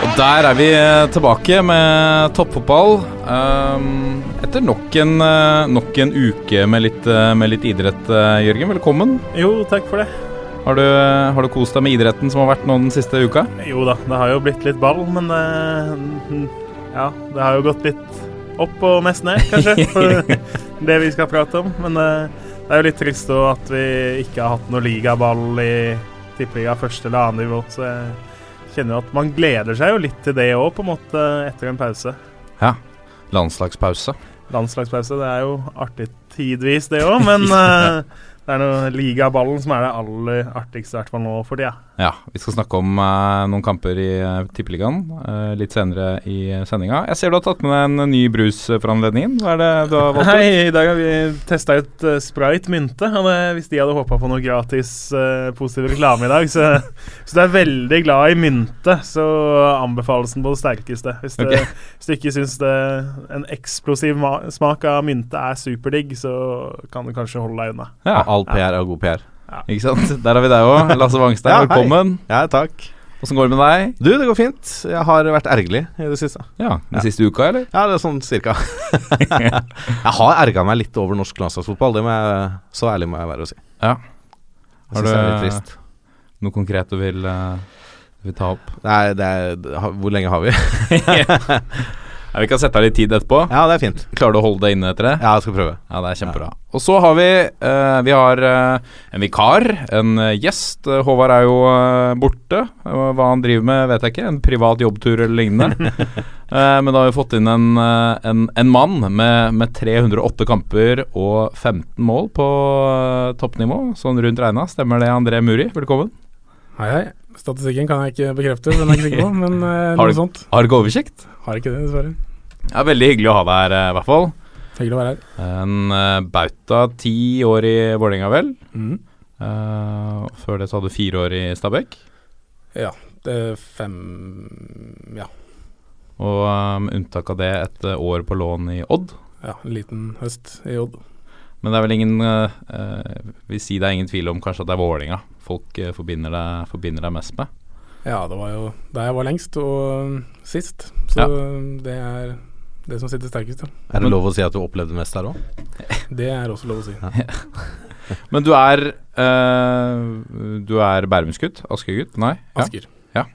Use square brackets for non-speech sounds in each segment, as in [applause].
Og der er vi tilbake med toppfotball. Um, etter nok en, nok en uke med litt, med litt idrett, Jørgen. Velkommen. Jo, takk for det. Har du, har du kost deg med idretten som har vært nå den siste uka? Jo da, det har jo blitt litt ball, men ja, det har jo gått litt opp og mest ned, kanskje, [laughs] for det vi skal prate om. Men det er jo litt trist at vi ikke har hatt noe ligaball i tippeliga første eller andre nivå. Så jeg kjenner at man gleder seg jo litt til det òg, på en måte, etter en pause. Ja. Landslagspause. Landslagspause, det er jo artig tidvis, det òg, men uh, [laughs] det er noe ligaballen som er det aller artigste, i hvert fall nå for tida. Ja, vi skal snakke om uh, noen kamper i uh, Tippeligaen uh, litt senere i sendinga. Jeg ser du har tatt med deg en ny brus for anledningen. Hva er det du har valgt? Hei, i dag har vi testa ut Sprite mynte. Og det, hvis de hadde håpa på noe gratis positiv reklame i dag, så, [laughs] så du er veldig glad i mynte, så anbefales den på det sterkeste. Hvis, det, okay. hvis du ikke syns en eksplosiv smak av mynte er superdigg, så kan du kanskje holde deg unna. Ja, all PR er god PR. Ja. Ikke sant? Der har vi deg òg. Lasse Wangstein, ja, velkommen. Ja, takk. Åssen går det med deg? Du, det går fint. Jeg har vært ergerlig i det siste. Ja, Den ja. siste uka, eller? Ja, det er sånn cirka. [laughs] jeg har erga meg litt over norsk landslagsfotball. Det må jeg, så ærlig må jeg være å si. Ja. Har du noe konkret du vil, uh, vil ta opp? Nei, det er Hvor lenge har vi? [laughs] [laughs] Ja, vi kan sette av litt tid etterpå. Ja, det er fint Klarer du å holde deg inne etter det? Ja, jeg skal prøve. Ja, det er kjempebra. Ja. Og så har vi uh, Vi har uh, en vikar, en uh, gjest. Håvard er jo borte. hva han driver med, vet jeg ikke. En privat jobbtur eller lignende. [laughs] men da har vi fått inn en, en, en mann med, med, 308 kamper og 15 mål på toppnivå, sånn rundt regna. Stemmer det, André Muri? Velkommen. Hei, hei. Statistikken kan jeg ikke bekrefte, den er ikke sikker på, men uh, noe du, sånt. Har du ikke oversikt? Har ikke det, dessverre. Ja, Veldig hyggelig å ha deg her, i hvert fall. Hyggelig å være her. En uh, bauta ti år i Vålerenga, vel. Mm. Uh, før det så hadde du fire år i Stabæk. Ja. Det er fem Ja. Og um, unntak av det et år på lån i Odd. Ja, en liten høst i Odd. Men det er vel ingen uh, Vil si det er ingen tvil om kanskje at det er Vålerenga folk uh, forbinder, deg, forbinder, deg, mest med? Ja, det var jo der jeg var lengst og sist. Så ja. det er det som sitter sterkest. Ja. Er det lov å si at du opplevde mest der òg? [laughs] Det er også lov å si. Ja. [laughs] Men du er uh, Du er Bærumsgutt? Askegutt? Nei? Asker. Ja.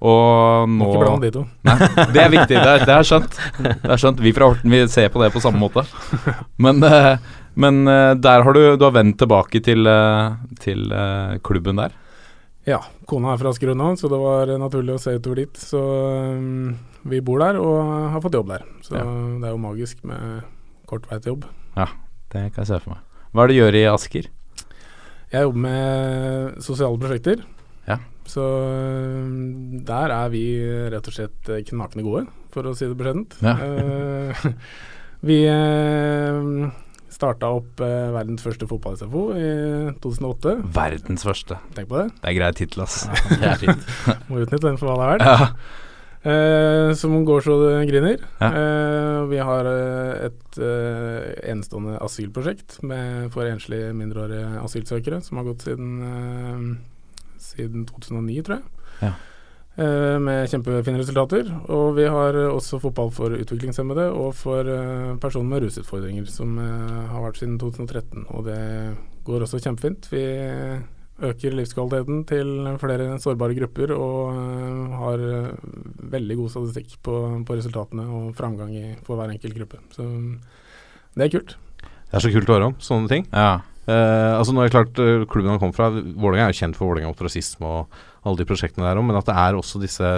Og nå ikke bland de to. [laughs] Nei, det er viktig. Det, det er skjønt. Det er skjønt. Vi fra Horten vi ser på det på samme måte. Men uh, men uh, der har du, du har vendt tilbake til, uh, til uh, klubben der? Ja, kona er fra Askerud nå, så det var naturlig å se utover dit. Så um, vi bor der og har fått jobb der. Så ja. det er jo magisk med kort vei til jobb. Ja, det kan jeg se for meg. Hva er det du gjør i Asker? Jeg jobber med sosiale prosjekter. Ja. Så um, der er vi rett og slett knakende gode, for å si det beskjedent. Ja. [laughs] vi Starta opp eh, verdens første fotball-SFO i 2008. Verdens første. Tenk på det. Det er grei tittel, ass. Ja, [laughs] det er fint. [laughs] Må utnytte den for hva det er verdt. Ja. Eh, som går så det griner. Ja. Uh, vi har eh, et uh, enestående asylprosjekt med, for enslige mindreårige asylsøkere som har gått siden, siden 2009, tror jeg. Ja. Med kjempefine resultater. Og vi har også fotball for utviklingshemmede og for personer med rusutfordringer, som har vært siden 2013. Og det går også kjempefint. Vi øker livskvaliteten til flere sårbare grupper og har veldig god statistikk på, på resultatene og framgang i, for hver enkelt gruppe. Så det er kult. Det er så kult å høre om sånne ting. Ja. Uh, altså nå er det klart uh, Klubben han kom fra, Vålerenga er jo kjent for Vålerenga ostrasisme og alle de prosjektene der òg, men at det er også disse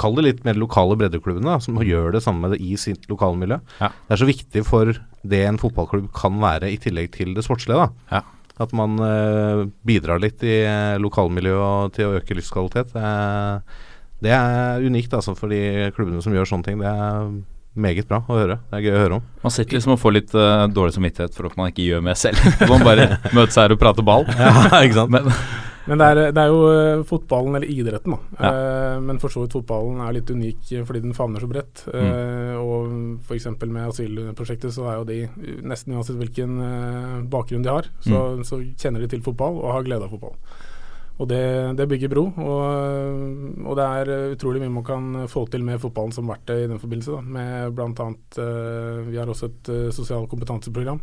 Kall det litt mer lokale breddeklubbene da, som gjør det samme med det i sitt lokalmiljø. Ja. Det er så viktig for det en fotballklubb kan være, i tillegg til det sportslige. da. Ja. At man uh, bidrar litt i lokalmiljøet til å øke livskvalitet. Det, Det er unikt altså for de klubbene som gjør sånne ting. Det er meget bra å høre. Det er gøy å høre om. Man sitter liksom og får litt uh, dårlig samvittighet for at man ikke gjør mer selv. [laughs] Man bare møtes her og prater ball. [laughs] Ja, ikke sant? Men, Men det er, det er jo eh, fotballen, eller idretten, da. Ja. Eh, men for så vidt fotballen er litt unik eh, fordi den favner så bredt. Mm. og f.eks. med asylprosjektet så er jo de, uh, nesten uansett hvilken bakgrunn de har, så, så kjenner de til fotball og har glede av fotball. Og det, det bygger bro, og, og det er utrolig mye man kan få til med fotballen som verktøy i den forbindelse. Da. Med blant annet, vi har også et sosialt sosial kompetanseprogram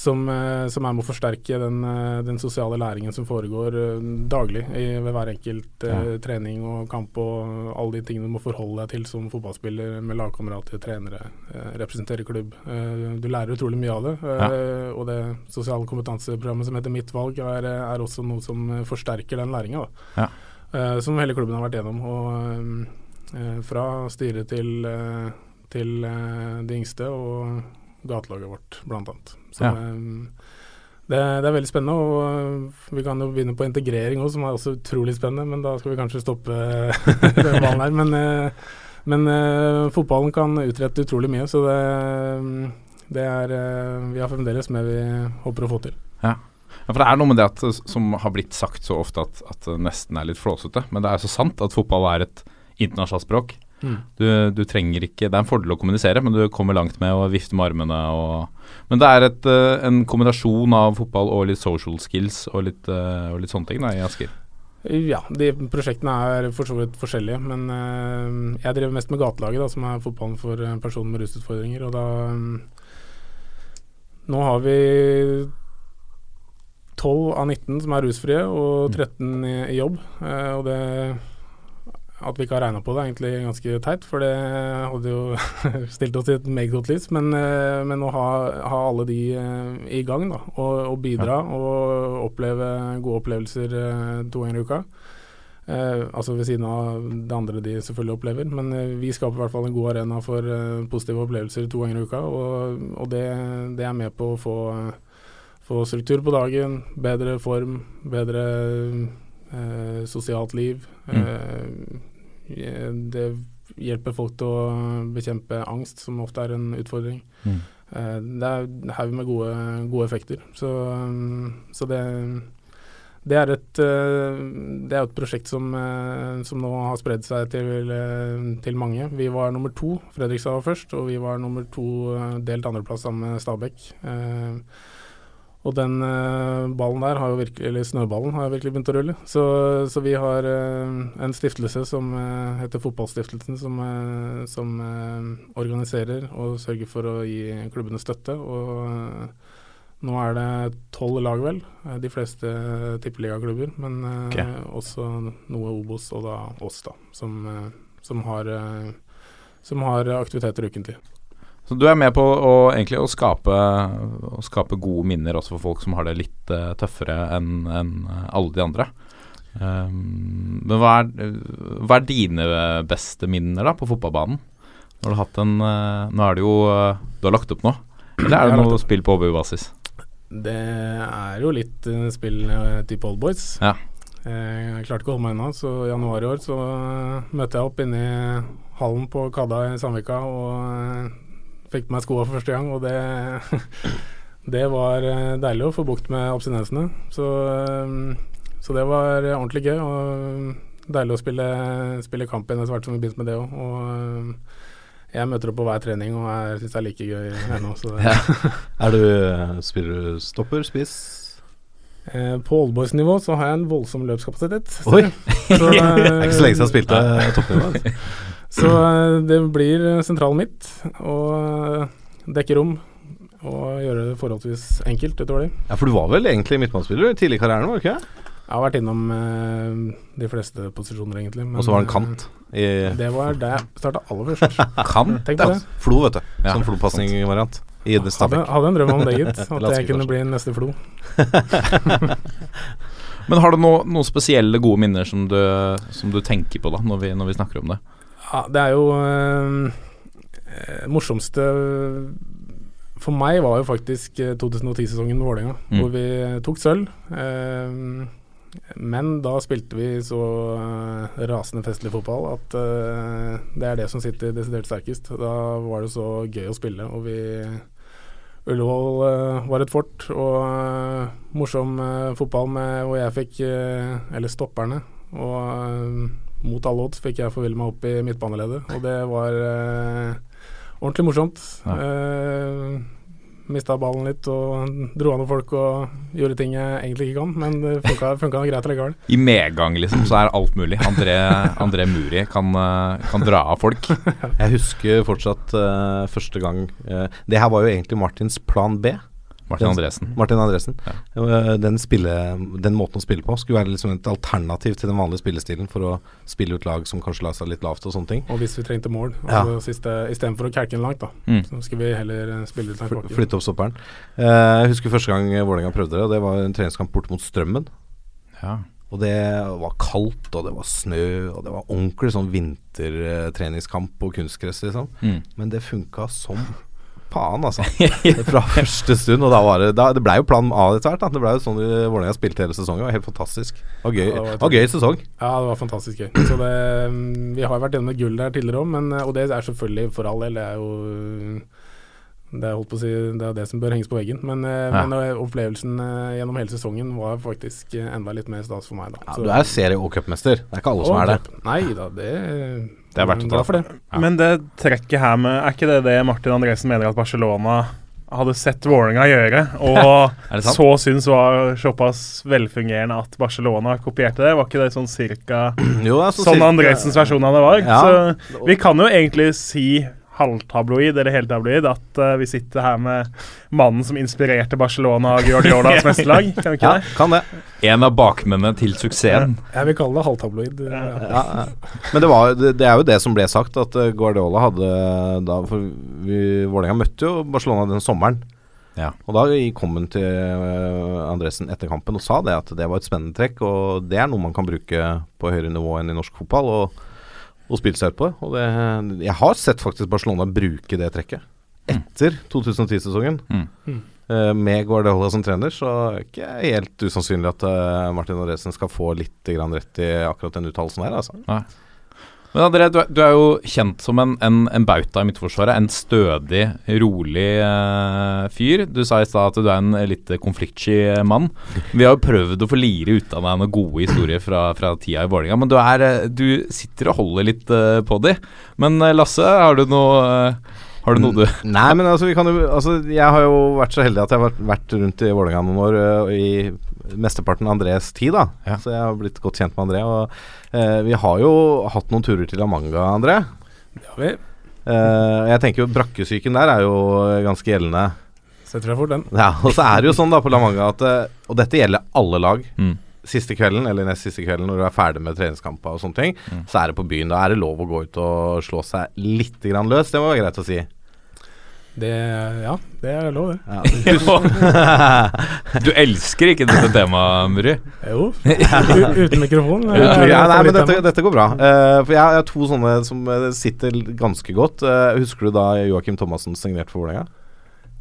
som, eh, som er med å forsterke den, eh, den sosiale læringen som foregår eh, daglig i, ved hver enkelt eh, trening og kamp og alle de tingene du må forholde deg til som fotballspiller med lagkamerater, trenere, uh, representere klubb. Uh, du lærer utrolig mye av det. Ja. Og det sosiale kompetanseprogrammet som heter Mitt valg, er, er også noe som forsterker den læringa. Ja. Som hele klubben har vært gjennom. Og fra styret til, til de yngste og gatelaget vårt, blant annet. Så Ja. eh, det, det er veldig spennende, og eh, vi kan jo begynne på integrering òg, som er også utrolig spennende, men da skal vi kanskje stoppe [laughs] den ballen her. Men, eh, men fotballen kan utrette utrolig mye, så det, det er Vi har fremdeles mer vi håper å få til. Ja. ja, for det er noe med det at, som har blitt sagt så ofte at, at det nesten er litt flåsete, men det er så sant at fotball er et internasjonalt språk. Mm. Du, du trenger ikke Det er en fordel å kommunisere, men du kommer langt med å vifte med armene og Men det er et, eh, en kombinasjon av fotball og litt social skills og litt, eh, og litt sånne ting da, i Asker. Ja, de prosjektene er for så vidt forskjellige, men eh, jeg driver mest med gatelaget, da, som er fotballen for personer med rusutfordringer. Og da mm, Nå har vi 12 av 19 som er rusfrie, og 13 i, i jobb. Eh, og det at vi ikke har regna på det, er egentlig ganske teit, for det hadde jo [laughs] stilt oss i et meget godt lys. Men, eh, men å ha, ha alle de eh, i gang, da, og, og bidra og oppleve gode opplevelser eh, to ganger i uka. Eh, altså ved siden av det andre de selvfølgelig opplever. Men vi skaper i hvert fall en god arena for positive opplevelser to ganger i uka. Og, og det, det er med på å få, få struktur på dagen, bedre form, bedre eh, sosialt liv. Eh, det hjelper folk til å bekjempe angst, som ofte er en utfordring. Mm. Eh, det er en haug med gode, gode effekter. Så, um, så det, det er et eh, Det er et prosjekt som, eh, som nå har spredd seg til, eh, til mange. Vi var nummer to. Fredrikstad var først, og vi var nummer to eh, delt andreplass sammen med Stabæk. Og den eh, ballen der har jo virkelig, eller snøballen har jo virkelig begynt å rulle. Så, så vi har eh, en stiftelse som eh, heter Fotballstiftelsen, som, som organiserer og sørger for å gi klubbene støtte. Og nå er det tolv lag, vel. De fleste tippeligaklubber. Men eh, Ok. også noe Obos, og da oss, da, som, som, har, som har aktiviteter ukentlig. Så du er med på å, egentlig å skape, å skape gode minner også for folk som har det litt uh, tøffere enn en alle de andre. Um, men hva er, hva er dine beste minner da på fotballbanen? Når du har hatt en uh, Nå er det jo uh, Du har lagt opp nå? Eller er det noe spill på OBU-basis? Det er jo litt eh, spill eh, type Old Boys. Ja. Eh, jeg klarte ikke å holde meg unna, så i januar i år så eh, møtte jeg opp inne i hallen på Kadda i Sandvika og eh, fikk på meg skoa for første gang, og det [laughs] Det var eh, deilig å få bukt med abstinensene. Så, eh, så det var ordentlig gøy, og deilig å spille, spille kamp igjen etter hvert som vi begynte med det òg. Og eh, jeg møter opp på hver trening, og jeg syns det er like gøy ennå. Så det, [laughs] Er du Spiller du stopper, spiss? På oldboys-nivå så har jeg en voldsom løpskapasitet. Oi! Så, [laughs] Det er ikke så lenge siden jeg spilte toppnivå. Så eh, det blir sentralen mitt og eh, dekke rom og gjøre det forholdsvis enkelt utover det. Ja, for du var vel egentlig midtbanespiller tidlig i karrieren, var du ikke? Jeg har vært innom eh, de fleste posisjoner, egentlig. men, Og så var det en eh, kant i Det var der jeg starta aller [laughs] først. Kant? Tenk på det. Flo, vet du. Ja, sånn flopasning-variant. I Hadde, hadde en drøm om det, gitt. [laughs] At jeg kunne bli neste Flo. [laughs] Men har du no, noen spesielle gode minner som du, som du tenker på da når vi, når vi snakker om det? Ja, det er jo eh, eh, morsomste for meg var jo faktisk eh, 2010-sesongen med Vålerenga, Mm. hvor vi tok sølv. Eh, Men da spilte vi så eh, rasende festlig fotball at eh, det er det som sitter desidert sterkest. Da var det så gøy å spille, og vi Ullevål eh, var et fort og eh, morsom eh, fotball med, hvor jeg fikk eh, Eller stopperne. Og eh, mot alle odds fikk jeg forville meg opp i midtbaneleddet, og det var eh, ordentlig morsomt. Eh, Mista ballen litt og dro av noen folk og gjorde ting jeg egentlig ikke kan, men det funka, funka greit allikevel. I medgang, liksom, så er alt mulig. André, André Muri kan, eh, kan dra av folk. [laughs] Jeg husker fortsatt eh, første gang eh, Det her var jo egentlig Martins plan B. Martin Andresen. Martin Andresen. Ja. Den, spille, den måten å spille på skulle være liksom et alternativ til den vanlige spillestilen for å spille ut lag som kanskje la seg litt lavt og sånne ting. Og hvis vi trengte mål, Ja. altså siste, istedenfor å kalke den langt, da, Mm. så skulle vi heller eh, spille ut en Fly- Flytte opp stopperen. Eh, Jeg husker første gang Vålerenga prøvde det, og det var en treningskamp bort mot Strømmen. Ja. Og det var kaldt, og det var snø, og det var ordentlig sånn vintertreningskamp på kunstgress, liksom. Mm. Men det funka som faen, altså. [laughs] Fra første stund. Og da var det da, Det blei jo plan A etter hvert. Det blei jo sånn Hvordan Vålerenga spilte hele sesongen. Det var helt fantastisk. Var gøy, Ja, det gøy sesong. Ja, det var fantastisk gøy. Så det, mm, vi har jo vært gjennom et gull der tidligere òg, eh, og det er selvfølgelig for all del. Det er jo det er, holdt på å si, det er det som bør henges på veggen. Men, eh, Ja. men eh, opplevelsen eh, gjennom hele sesongen var faktisk enda litt mer stas for meg. Da. Ja, du er serie- og cupmester. Det er ikke alle som er det. Nei da, det Det er verdt å ta. For det. Ja. Men det trekket her med Er ikke det det Martin Andresen mener at Barcelona hadde sett Vålerenga gjøre, og [laughs] det så syns var såpass velfungerende at Barcelona kopierte det? Var ikke det sånn cirka [clears throat] Jo, altså, sånn cirka- Andresens versjon av det var? Ja. Så vi kan jo egentlig si halvtabloid eller heltabloid at uh, vi sitter her med mannen som inspirerte Barcelona og Guardiolas [laughs] mesterlag. Kan vi ikke Ja, det? kan det. En av bakmennene til suksessen. Jeg vil kalle det halvtabloid. eh, Ja. Ja, ja. Men det, var, det, det er jo det som ble sagt, at eh, Guardiola hadde da For Vålerenga møtte jo Barcelona den sommeren. Ja. Og da kom hun til Andresen etter kampen og sa det at det var et spennende trekk, og det er noe man kan bruke på høyere nivå enn i norsk fotball, og, og spille seg ut på det. Og det. Jeg har sett faktisk Barcelona bruke det trekket etter 2010-sesongen. Mm. Eh, med Guardiola som trener, så er det ikke helt usannsynlig at eh, Martin Andresen skal få litt grann rett i akkurat den uttalelsen her, altså. Men André, du, er- du er jo kjent som en, en, en bauta i Midtforsvaret. En stødig, rolig eh, fyr. Du sa i stad at du er en litt konfliktsky mann. Vi har jo prøvd å få lire ut av deg noen gode historier fra, fra tida i Vålerenga, men du, er, eh, du sitter og holder litt eh, på de. Men Lasse, har du noe Har du noe du Nei, men altså, jo, altså Jeg har jo vært så heldig at jeg har vært, rundt i Vålerenga noen år, i mesteparten av Andrés tid, da. Ja. Så jeg har blitt godt kjent med André. Og eh, vi har jo hatt noen turer til La Manga, André. Det har vi. Eh, jeg tenker jo brakkesyken der er jo ganske gjeldende. Setter deg fort, den. Ja, og så er det jo sånn da på La Manga at eh, Og dette gjelder alle lag. Mm. Siste kvelden, eller nest siste kvelden, når du er ferdig med treningskamper og sånne ting, Mm. så er det på byen. Da er det lov å gå ut og slå seg litt grann løs. Det må være greit å si. Det, ja, det er lov, det. Ja. [laughs] [laughs] Du elsker ikke dette temaet, Muri? Jo. [laughs] Uten mikrofon. Ja, nei, men dette, dette går bra. Uh, for jeg, har to sånne som eh, sitter ganske godt. Uh, husker du da Joakim Thomassen signerte for Vålerenga?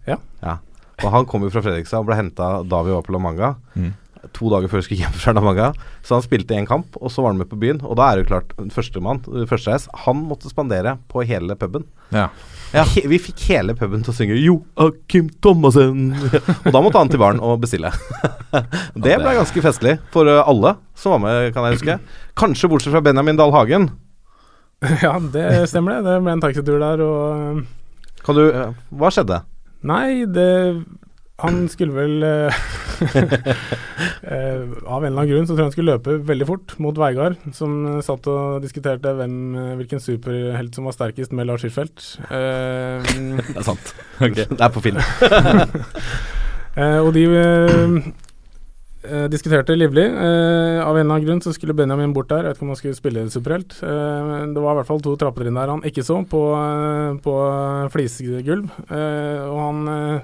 Ja. Og han kom jo fra Fredrikstad og ble henta da vi var på La Manga. Mm. To dager før vi skulle hjem fra La Så han spilte én kamp, og så var han med på byen. Og da er det klart, førstemann, førstereis, han måtte spandere på hele puben. Ja. ja. vi fikk hele puben til å synge 'Joakim Thomassen'. [laughs] og da måtte han til baren og bestille. [laughs] det ble ganske festlig for eh, alle som var med, kan jeg huske. Kanskje bortsett fra Benjamin Dahl Hagen. [laughs] Ja, det stemmer det. Det ble en taxitur der, og Kan du eh, Hva skjedde? Nei, det Han skulle vel eh, [laughs] eh, Av en eller annen grunn så tror jeg han skulle løpe veldig fort mot Veigard, som eh, satt og diskuterte hvem, hvilken superhelt som var sterkest med Lars Hirfeldt. Det er sant. Det er på film. [laughs] Og de eh, diskuterte livlig. Eh, av en eller annen grunn så skulle Benjamin bort der. Jeg vet ikke om han skulle spille superhelt. Eh, det var i hvert fall to trappetrinn der han ikke så, på, på flisegulv. Eh, og han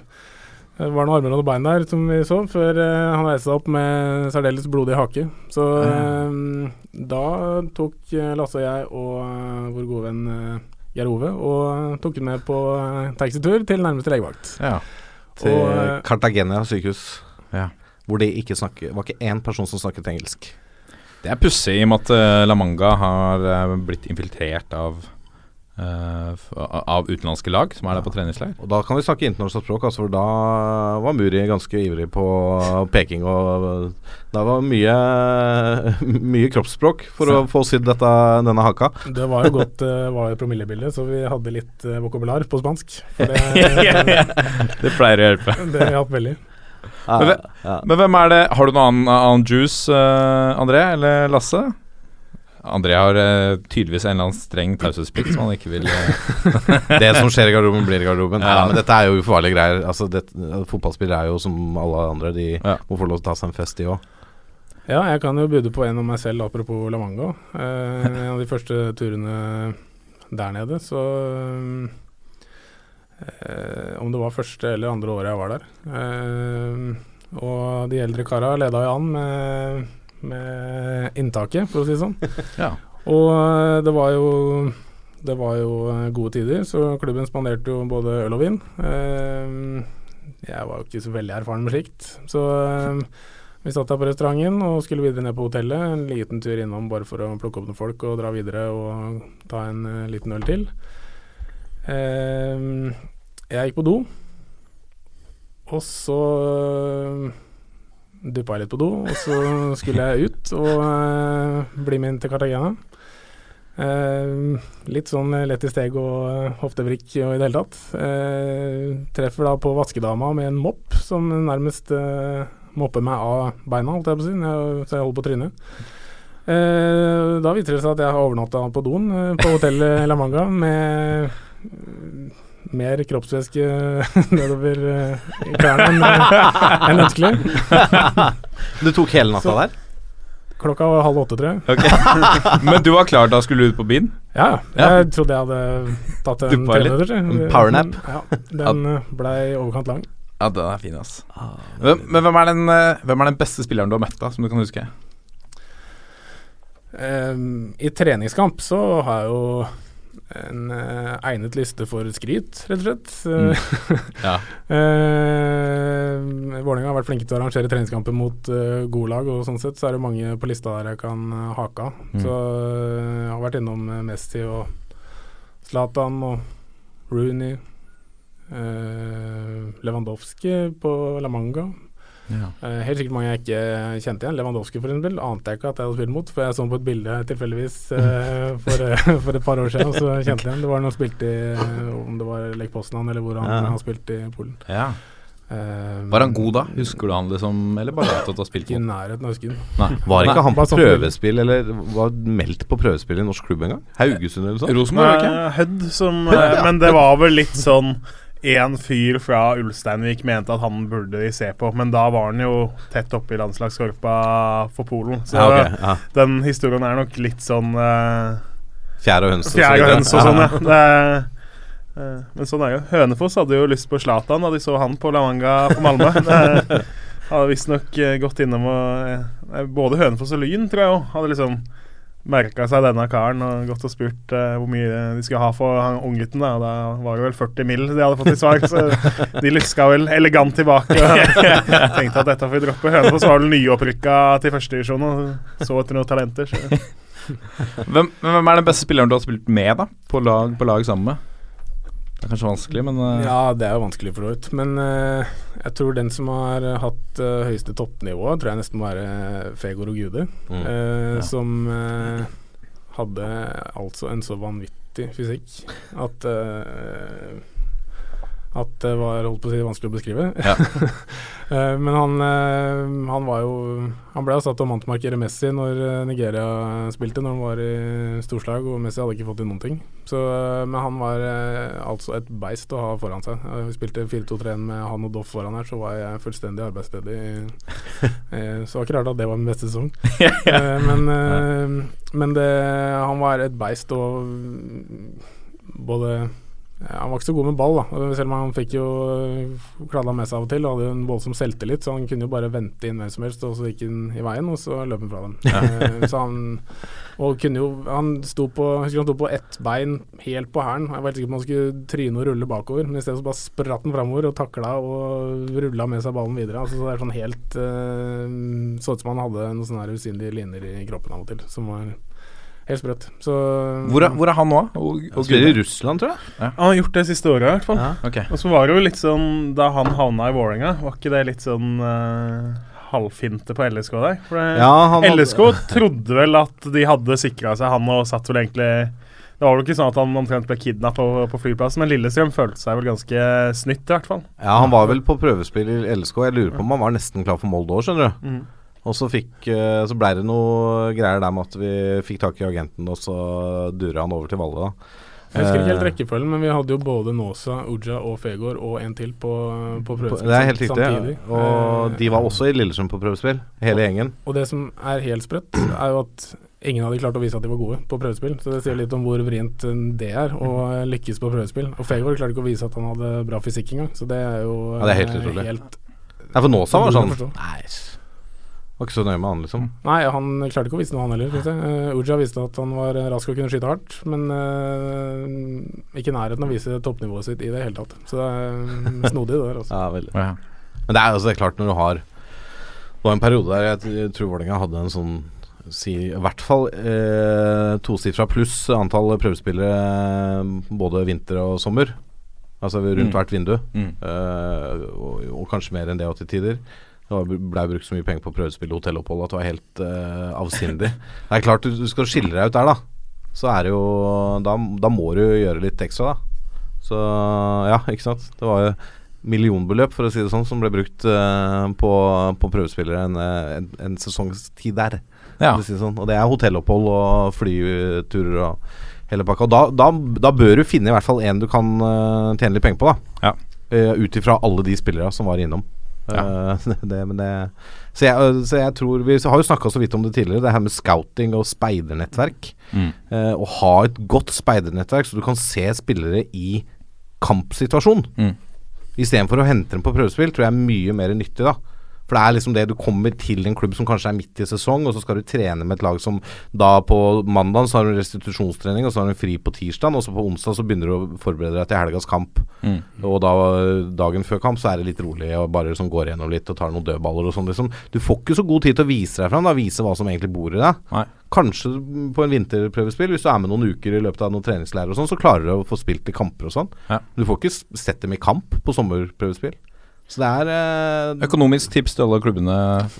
det var noen armer og noen bein der, som vi så, før eh, han reiste seg opp med særdeles blodig hake. Så mm. da tok eh, Lasse og jeg og eh, vår gode venn eh, Geir Ove og tok ham med på eh, taxitur til nærmeste legevakt. Ja. Til Og, eh, Cartagena sykehus. Ja. hvor det ikke snakker var ikke én person som snakket engelsk. Det er pussig i og med at eh, La Manga har eh, blitt infiltrert av eh, f- av utenlandske lag som er der på treningsleir. Og da kan vi snakke internasjonalt språk, altså, for da var Muri ganske ivrig på [laughs] peking. Og da var mye, [laughs] mye kroppsspråk for å få sydd denne haka. Det var jo godt uh, var jo promillebilde, så vi hadde litt uh, vokabular på spansk. For det, [laughs] Det pleier å hjelpe. det hjalp veldig. Ja, Men, ja. men hvem er det Har du noen annen, annen juice, eh, André eller Lasse? André har uh, tydeligvis en eller annen streng taushetsplikt som han ikke vil eh, [laughs] Det som skjer i garderoben, blir i garderoben. Ja. Men dette er jo ufarlige greier. Altså, det, fotballspillere er jo som alle andre, de Ja. må få lov til å ta seg en fest, de òg. Ja, jeg kan jo bude på en om meg selv, apropos La Manga. Eh, en av de første turene der nede, så eh, Om det var første eller andre året jeg var der. Eh, og de eldre kara leda jo an med, med inntaket, for å si det sånn. [laughs] Ja. Og eh, det var jo det var jo eh, gode tider, så klubben spanderte jo både øl og vin. Eh, jeg var jo ikke så veldig erfaren med slikt, så vi satt der på restauranten og skulle videre ned på hotellet. En liten tur innom bare for å plukke opp noen folk og dra videre og ta en liten øl til. Jeg gikk på do, og så duppa jeg litt på do, og så skulle jeg ut og uh, bli med inn til Cartagena. Uh, litt sånn lett i steg og uh, hoftevrikk og i det hele tatt. Uh, treffer da på vaskedama med en mopp som nærmest eh, mopper meg av beina, holdt jeg på å si, så jeg holder på trynet. Eh, da viser det seg at jeg har overnatta på doen eh, på hotellet La Manga med eh, mer kroppsvæske [laughs] nedover eh, i klærne enn eh, enn ønskelig. [laughs] Du tok hele natta Så- der? Klokka var halv åtte, tror jeg. Okay. [laughs] Men du var klar da skulle du ut på byen? Ja, Ja. jeg trodde jeg hadde tatt en. En powernap. Ja, den eh, blei overkant lang. Ja, den er fin, ass. Hvem, men hvem er, den, hvem er den beste spilleren du har møtt, da, som du kan huske? Um, I treningskamp så har jeg jo en uh, egnet liste for skryt, rett og slett. Mm. [laughs] Ja. Uh, Vålerenga har vært flinke til å arrangere treningskamper mot uh, gode lag, og sånn sett så er det mange på lista der jeg kan hake av. Mm. Så jeg har vært innom Messi og Zlatan og Rooney. Lewandowski på La Manga. Ja. Eh, helt sikkert mange jeg ikke kjente igjen. Lewandowski for eksempel, ante jeg ikke at jeg hadde spilt mot, for jeg så på et bilde tilfeldigvis eh, for, eh, for et par år siden, og så kjente [laughs] jeg igjen. Det var når han spilte i Om det var Lech Poznan eller hvor han Ja. han spilt i Polen. Ja. Um, Var han god da? Husker du han liksom, eller bare at du har spilt Ikke i nærheten av å huske. Nei. Var ikke Nei. han på sånn- prøvespill, eller var meldt på prøvespill i norsk klubb en gang? Haugesund eller noe sånt? Rosenborg, ikke? [laughs] Hødd som eh, Men det var vel litt sånn en fyr fra Ulsteinvik mente at han burde de se på, men da var han jo tett oppe i landslagskorpa for Polen. Så Ja, okay, ja. den historien er nok litt sånn uh, Fjær og høns. og og høns og sånn, ja. Det, uh, men sånn er jo. Hønefoss hadde jo lyst på Zlatan da de så han på La Manga på Malmö. [laughs] Hadde visstnok uh, gått innom og eh, Både Hønefoss og Lyn, tror jeg òg, hadde liksom merka seg denne karen og gått og spurt uh, hvor mye de skulle ha for han unggutten. Da. da var det vel 40 mill. de hadde fått i svar, så de luska vel elegant tilbake. Og [laughs] tenkte at dette får vi droppe. Hønefoss var vel nyopprykka til førstedivisjon og så etter noen talenter. Hvem, hvem er den beste spilleren du har spilt med, da? På lag, på lag sammen med? Det er kanskje vanskelig, men uh... Ja, det er jo vanskelig for så vidt. Men uh, jeg tror den som har eh, hatt uh, høyeste toppnivå, tror jeg nesten må være Fegor og Gude. Mm. eh, Ja. Som hadde altså en så vanvittig fysikk at at det var holdt på å si vanskelig å beskrive. Ja. [laughs] Eh, men han, eh, han var jo Han ble jo satt til å mantmarkere Messi når eh, Nigeria spilte, når han var i storslag, og Messi hadde ikke fått til noen ting. Så, men han var altså et beist å ha foran seg. Vi spilte 4-2-3-1 med han og Doff foran her, så var jeg fullstendig arbeidsledig. [laughs] Så det var ikke rart at det var min beste sesong. [laughs] Men men det, han var et beist og både ja, Han var ikke så god med ball, da. Selv om han fikk jo kladda med seg av og til. Og hadde jo en voldsom selvtillit, så han kunne jo bare vente inn hvem som helst, og så gikk han i veien, og så løp han fra dem. Eh, så han Og kunne jo Han sto på han sto på ett bein helt på hælen. Jeg var helt sikker på om han skulle tryne og rulle bakover, men i stedet så bare spratt han framover og takla og rulla med seg ballen videre. Altså, så det er sånn helt eh, Så ut som han hadde noen sånne usynlige linjer i kroppen av og til, som var helt sprøtt. Så Hvor er, hvor er han nå? Og, og spiller i Russland, tror jeg. Han har gjort det siste året, i hvert fall. Ja. okay. Og så var det jo litt sånn Da han havna i Vålerenga, var ikke det litt sånn uh, halvfinte på LSK der? For det, Ja, han hadde- LSK trodde vel at de hadde sikra seg han og satt vel egentlig Det var vel ikke sånn at han omtrent ble kidnappa på, på flyplassen, men Lillestrøm følte seg vel ganske snytt, i hvert fall. Ja, han var vel på prøvespill i LSK. Jeg lurer på om han var nesten klar for Molde òg, skjønner du. Mm. Og så fikk eh, Så ble det noe greier der med at vi fikk tak i agenten, og så dura han over til Valle, da. Jeg husker ikke helt Eh, rekkefølgen, men vi hadde jo både Nåsa, Uja og Fegård og en til på, på prøvespill Det er helt riktig. samtidig. Og Eh, de var også i Lillesund på prøvespill, hele gjengen. Og det som er helt sprøtt, er jo at ingen hadde klart å vise at de var gode på prøvespill. Så det sier litt om hvor vrient eh, det er å lykkes på prøvespill. Og Fegård klarte ikke å vise at han hadde bra fysikk engang, så det er jo Ja, det er helt eh, helt- ja, for Nåsa var sånn Nei. Nei, var ikke så nøye med han, liksom. Nei, han klarte ikke å vise noe, han heller. synes jeg. Eh, Uja viste at han var rask og kunne skyte hardt, men uh, ikke i nærheten av å vise toppnivået sitt i det hele tatt. Så det er mm, snodig, det der. Altså. [laughs] Ja, veldig. Ja. Men det er altså det er klart når du har Det var en periode der jeg, jeg tror Vålerenga hadde en sånn si, I hvert fall eh, tosifra pluss antall prøvespillere både vinter og sommer. Altså rundt Mm. hvert vindu. Mm. Eh, og, og kanskje mer enn det til tider. Det blei brukt så mye penger på prøvespill og hotellopphold at det var helt uh, avsindig. det er klart du, du skal skille deg ut der, da. Så er det jo da, da må du gjøre litt ekstra, da. Så ja, ikke sant. Det var jo millionbeløp, for å si det sånn, som ble brukt uh, på, på prøvespillere en, eh, en, en sesongstid der. Ja. Si det sånn. Og det er hotellopphold og flyturer og hele pakka. Og da, da, da bør du finne i hvert fall en du kan uh, tjene litt penger på, da. Ja. Uh, Ut ifra alle de spillere som var innom. Eh, [laughs] det, men det, så, jeg, så jeg tror Vi har jo snakka så vidt om det tidligere, det her med scouting og speidernettverk. Mm. Uh, å ha et godt speidernettverk, så du kan se spillere i kampsituasjon. Mm. Istedenfor å hente dem på prøvespill, tror jeg er mye mer nyttig, da. For det er liksom det du kommer til en klubb som kanskje er midt i sesong, og så skal du trene med et lag som da på mandag så har du restitusjonstrening, og så har du fri på tirsdag, og så på onsdag så begynner du å forberede deg til helgas kamp. Mm. Og da dagen før kamp så er det litt rolig og bare liksom går gjennom litt og tar noen dødballer og sånn. Liksom. Du får ikke så god tid til å vise deg fram, da, vise hva som egentlig bor i deg. Nei. Kanskje på en vinterprøvespill, hvis du er med noen uker i løpet av noen treningsleirer og sånn, så klarer du å få spilt i kamper og sånn. Ja. Du får ikke sett dem i kamp på sommerprøvespill. Så det er eh, Økonomisk tips til alle klubbene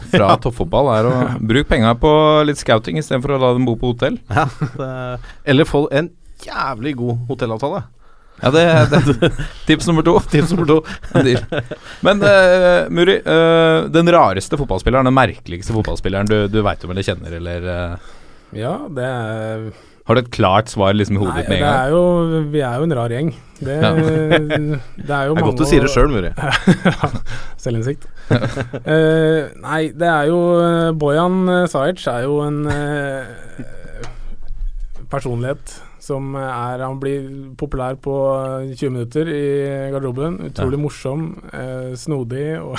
fra [laughs] toppfotball er å bruke penga på litt scouting istedenfor å la dem bo på hotell. ja, det, Eller få en jævlig god hotellavtale. Ja, det, det Tips nummer to. [laughs] Tips nummer to. Men uh, Muri, uh, den rareste fotballspilleren, den merkeligste fotballspilleren du, du veit om eller kjenner, eller uh. Ja, det er Har du et klart svar liksom i hodet ditt med en gang? er jo, vi er jo en rar gjeng. Det, Ja. [laughs] det er jo Det er godt du sier det sjøl, Muri. [laughs] Selvinnsikt. uh, [laughs] nei, det er jo eh, Bojan uh, Sajic er jo en uh, personlighet som er Han blir populær på eh, 20 minutter i garderoben. Utrolig morsom, uh, snodig og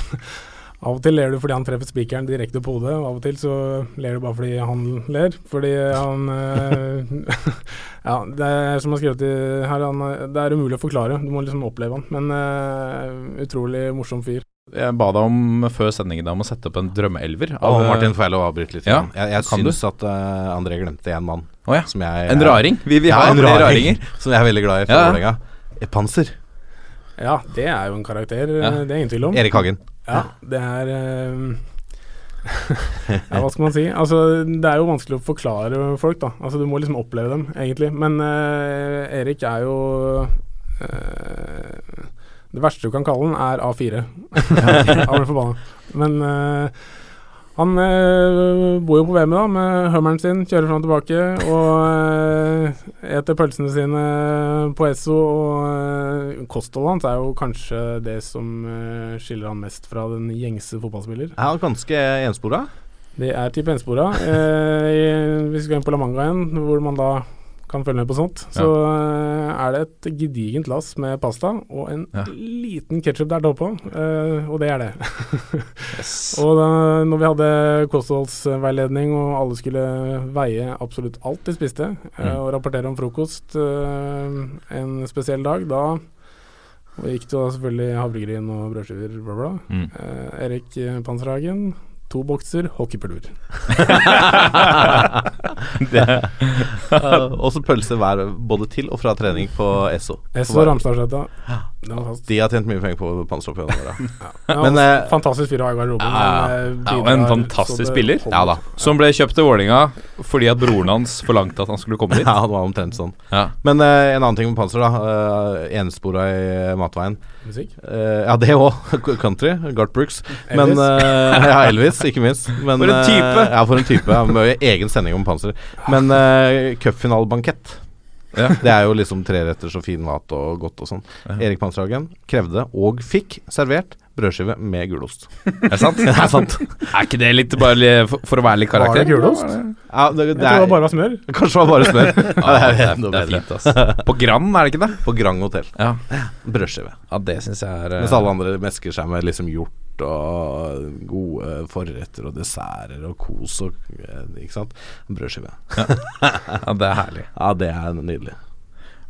Av og til ler du fordi han treffer spikeren direkte på hodet, av og til så ler du bare fordi han ler. Fordi han eh, [laughs] Ja, det er som han har skrevet i her, han, det er umulig å forklare. Du må liksom oppleve han. Men uh, utrolig morsom fyr. Jeg ba deg om før sendingen om å sette opp en drømmeelver. Og oh, Martin, får jeg lov å avbryte litt? Ja, jeg jeg du? syns at uh, André glemte en mann. Oh, ja. Som jeg, En raring? Vi vil Ja, ha en raring. raringer. [laughs] Som jeg er veldig glad i fra Ja. Vålerenga. Et Panser. Ja, det er jo en karakter, Ja. eh, det er ingen tvil om. Erik Hagen. Ja, det er eh, [laughs] Ja, hva skal man si? Altså, det er jo vanskelig å forklare folk, da. Altså, du må liksom oppleve dem, egentlig. Men uh, Erik er jo uh, Det verste du kan kalle den, er A4. [laughs] Han blir forbanna. Men eh, han eh, bor jo på VM da, med hummeren sin, kjører fram og tilbake og eh, eter pølsene sine på Esso. Og eh, kostholdet hans er jo kanskje det som skiller han mest fra den gjengse fotballspiller. Er han ganske enspora. Det er type enspora. Eh, hvis vi skal inn på La Manga igjen, hvor man da kan følge med på sånt, så ja. er det et gedigent lass med pasta og en Ja. liten ketsjup der oppå, eh, og det er det. [laughs] og da når vi hadde kostholdsveiledning og alle skulle veie absolutt alt de spiste, eh, Mm. og rapportere om frokost eh, en spesiell dag, da gikk det jo selvfølgelig havregryn og brødskiver, bla, bla. Mm. Eh, Erik eh, Panserhagen, to bokser hockeypulver. [laughs] [laughs] Og så pølse hver både til og fra trening på Esso. Esso Ramstadsletta. De har tjent mye penger på pannslåpene våre. [laughs] Ja, Men, altså, eh, fantastisk fyr å ha i garderoben. Ja, ja. men, eh, Ja, og en fantastisk spiller. Ja da. Som ble kjøpt til Vålinga fordi at broren hans forlangte at han skulle komme dit. [laughs] Ja, det var omtrent sånn. Ja. Men eh, en annen ting med panser, da. Eh, Enspora i matveien. Musikk. Eh, ja, det òg. [laughs] Country. Gart Brooks. Men Elvis. eh, Ja, Elvis, ikke minst. Men, For en type. eh, ja, for en type. Ja, Med egen sending om panser. Men uh, cupfinalebankett Ja. [laughs] Det er jo liksom treretters og fin mat og godt og sånn. Ja. Erik Panserhagen krevde, og fikk, servert brødskive med gulost. Er det sant? [laughs] Det er sant. Er ikke det litt bare for, for å være litt Var karakter? det gulost? Ja, det, Jeg det tror det var bare var smør. [laughs] Kanskje det var bare smør. Ja, [laughs] Ja, det er det, er, det er fint, ass. På Grand, er det ikke det? På Grand hotell. Ja, Brødskive. ja det syns jeg er eh, Mens alle andre mesker seg med liksom hjort og gode forretter og desserter og kos og eh, Ikke sant? Brødskive. Ja, det er herlig. Ja, det er nydelig.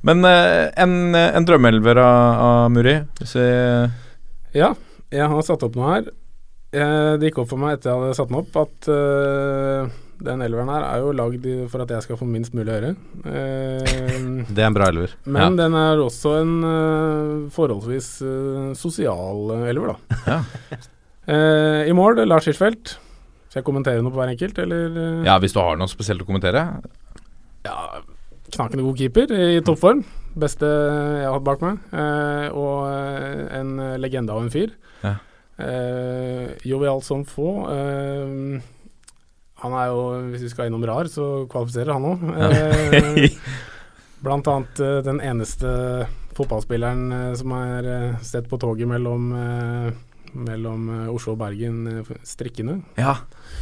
Men eh, en, en drømmeelver av, av Muri? Hvis vi Ja, jeg har satt opp noe her. Eh, Det gikk opp for meg etter jeg hadde satt den opp, at uh, den elveren her er jo lagd for at jeg skal få minst mulig høre. Uh, [laughs] Det er en bra elver. men den er også en uh, forholdsvis eh, sosial eh, elver, da. Ja. Eh, I mål, Lars Hirschfeldt. Skal jeg kommentere noe på hver enkelt, eller? eh? Ja, hvis du har noe spesielt å kommentere? Ja, knakende god keeper i toppform. Beste jeg har hatt bak meg. Eh, og eh, en legende av en fyr. Ja. Eh, jovial som få. Eh, han er jo, hvis vi skal innom rar, så kvalifiserer han òg. Eh, [laughs] blant annet eh, den eneste fotballspilleren eh, som er eh, sett på toget mellom eh, mellom eh, Oslo og Bergen strikkene. strikkende. Ja,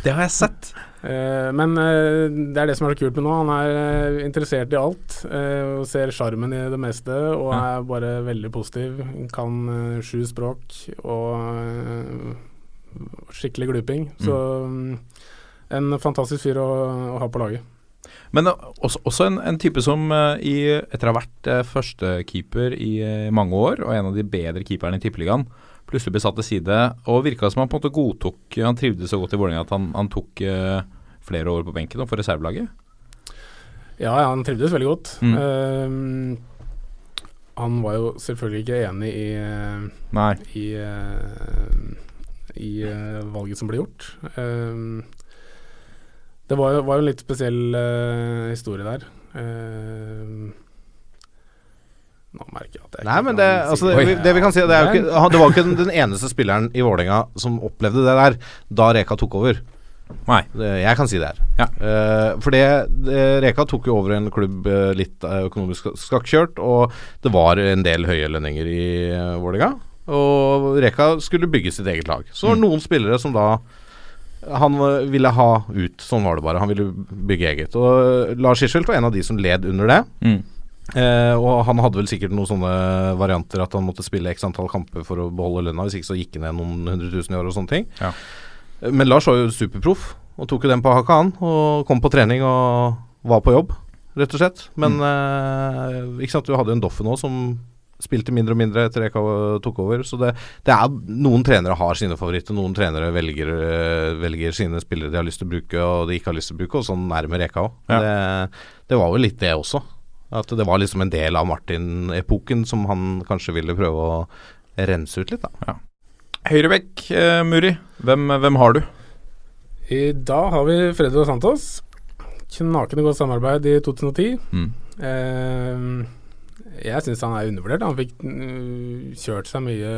det har jeg sett. Eh, men eh, det er det som er så kult med nå. Han er eh, interessert i alt eh, og ser sjarmen i det meste og er bare veldig positiv. Kan eh, sju språk og eh, skikkelig gluping. Så mm, en fantastisk fyr å, å ha på laget. Men eh, også, også en, en type som eh, i, etter å ha vært førstekeeper i eh, mange år, og en av de bedre keeperne i Tippeligaen, plutselig ble satt til side, og virka som han på en måte godtok Han trivdes så godt i Vålerenga at han, han tok uh, flere år på benken for reservelaget. Ja, ja, han trivdes veldig godt. Mm. Uh, han var jo selvfølgelig ikke enig i, eh, Nei. i, i valget som ble gjort. Det var jo, var jo en litt spesiell historie der. Eh, nå merker jeg at jeg Nei, men det, altså, det, det vi kan si, det, er jo ikke, han- det var jo ikke den, den eneste spilleren i Vålerenga som opplevde det der da Reka tok over. Nei. Det, jeg kan si det her. Ja. Eh, for det, det, Reka tok jo over en klubb eh, litt eh, økonomisk skakkjørt, og det var en del høye lønninger i uh, Vålerenga. Og Reka skulle bygge sitt eget lag. Så var det noen spillere som da han eh, ville ha ut. Sånn var det bare. Han ville bygge eget. Og eh, Lars Hirschfeldt var en av de som led under det. Mm. Eh, og han hadde vel sikkert noen sånne varianter at han måtte spille x antall kamper for å beholde lønna, hvis ikke så gikk han ned noen hundre tusen i år og sånne ting. Ja. Eh, Men Lars var jo superproff, og tok jo den på hakka, han, og kom på trening og var på jobb, rett og slett. Men eh, ikke sant, du hadde jo en Doffen òg som spilte mindre og mindre etter EK tok over. Så det, det er Noen trenere har sine favoritter, noen trenere velger, eh, velger sine spillere de har lyst til å bruke og de ikke har lyst til å bruke, og sånn nærmer EK òg. Ja. Det, det var vel litt det også. At det var liksom en del av Martin-epoken som han kanskje ville prøve å rense ut litt, da. Høyrebekk, eh, Muri. Hvem, hvem har du? I dag har vi Freddy og Santos. Knakende godt samarbeid i 2010. Mm. Eh, jeg syns han er undervurdert. Han fikk uh, kjørt seg mye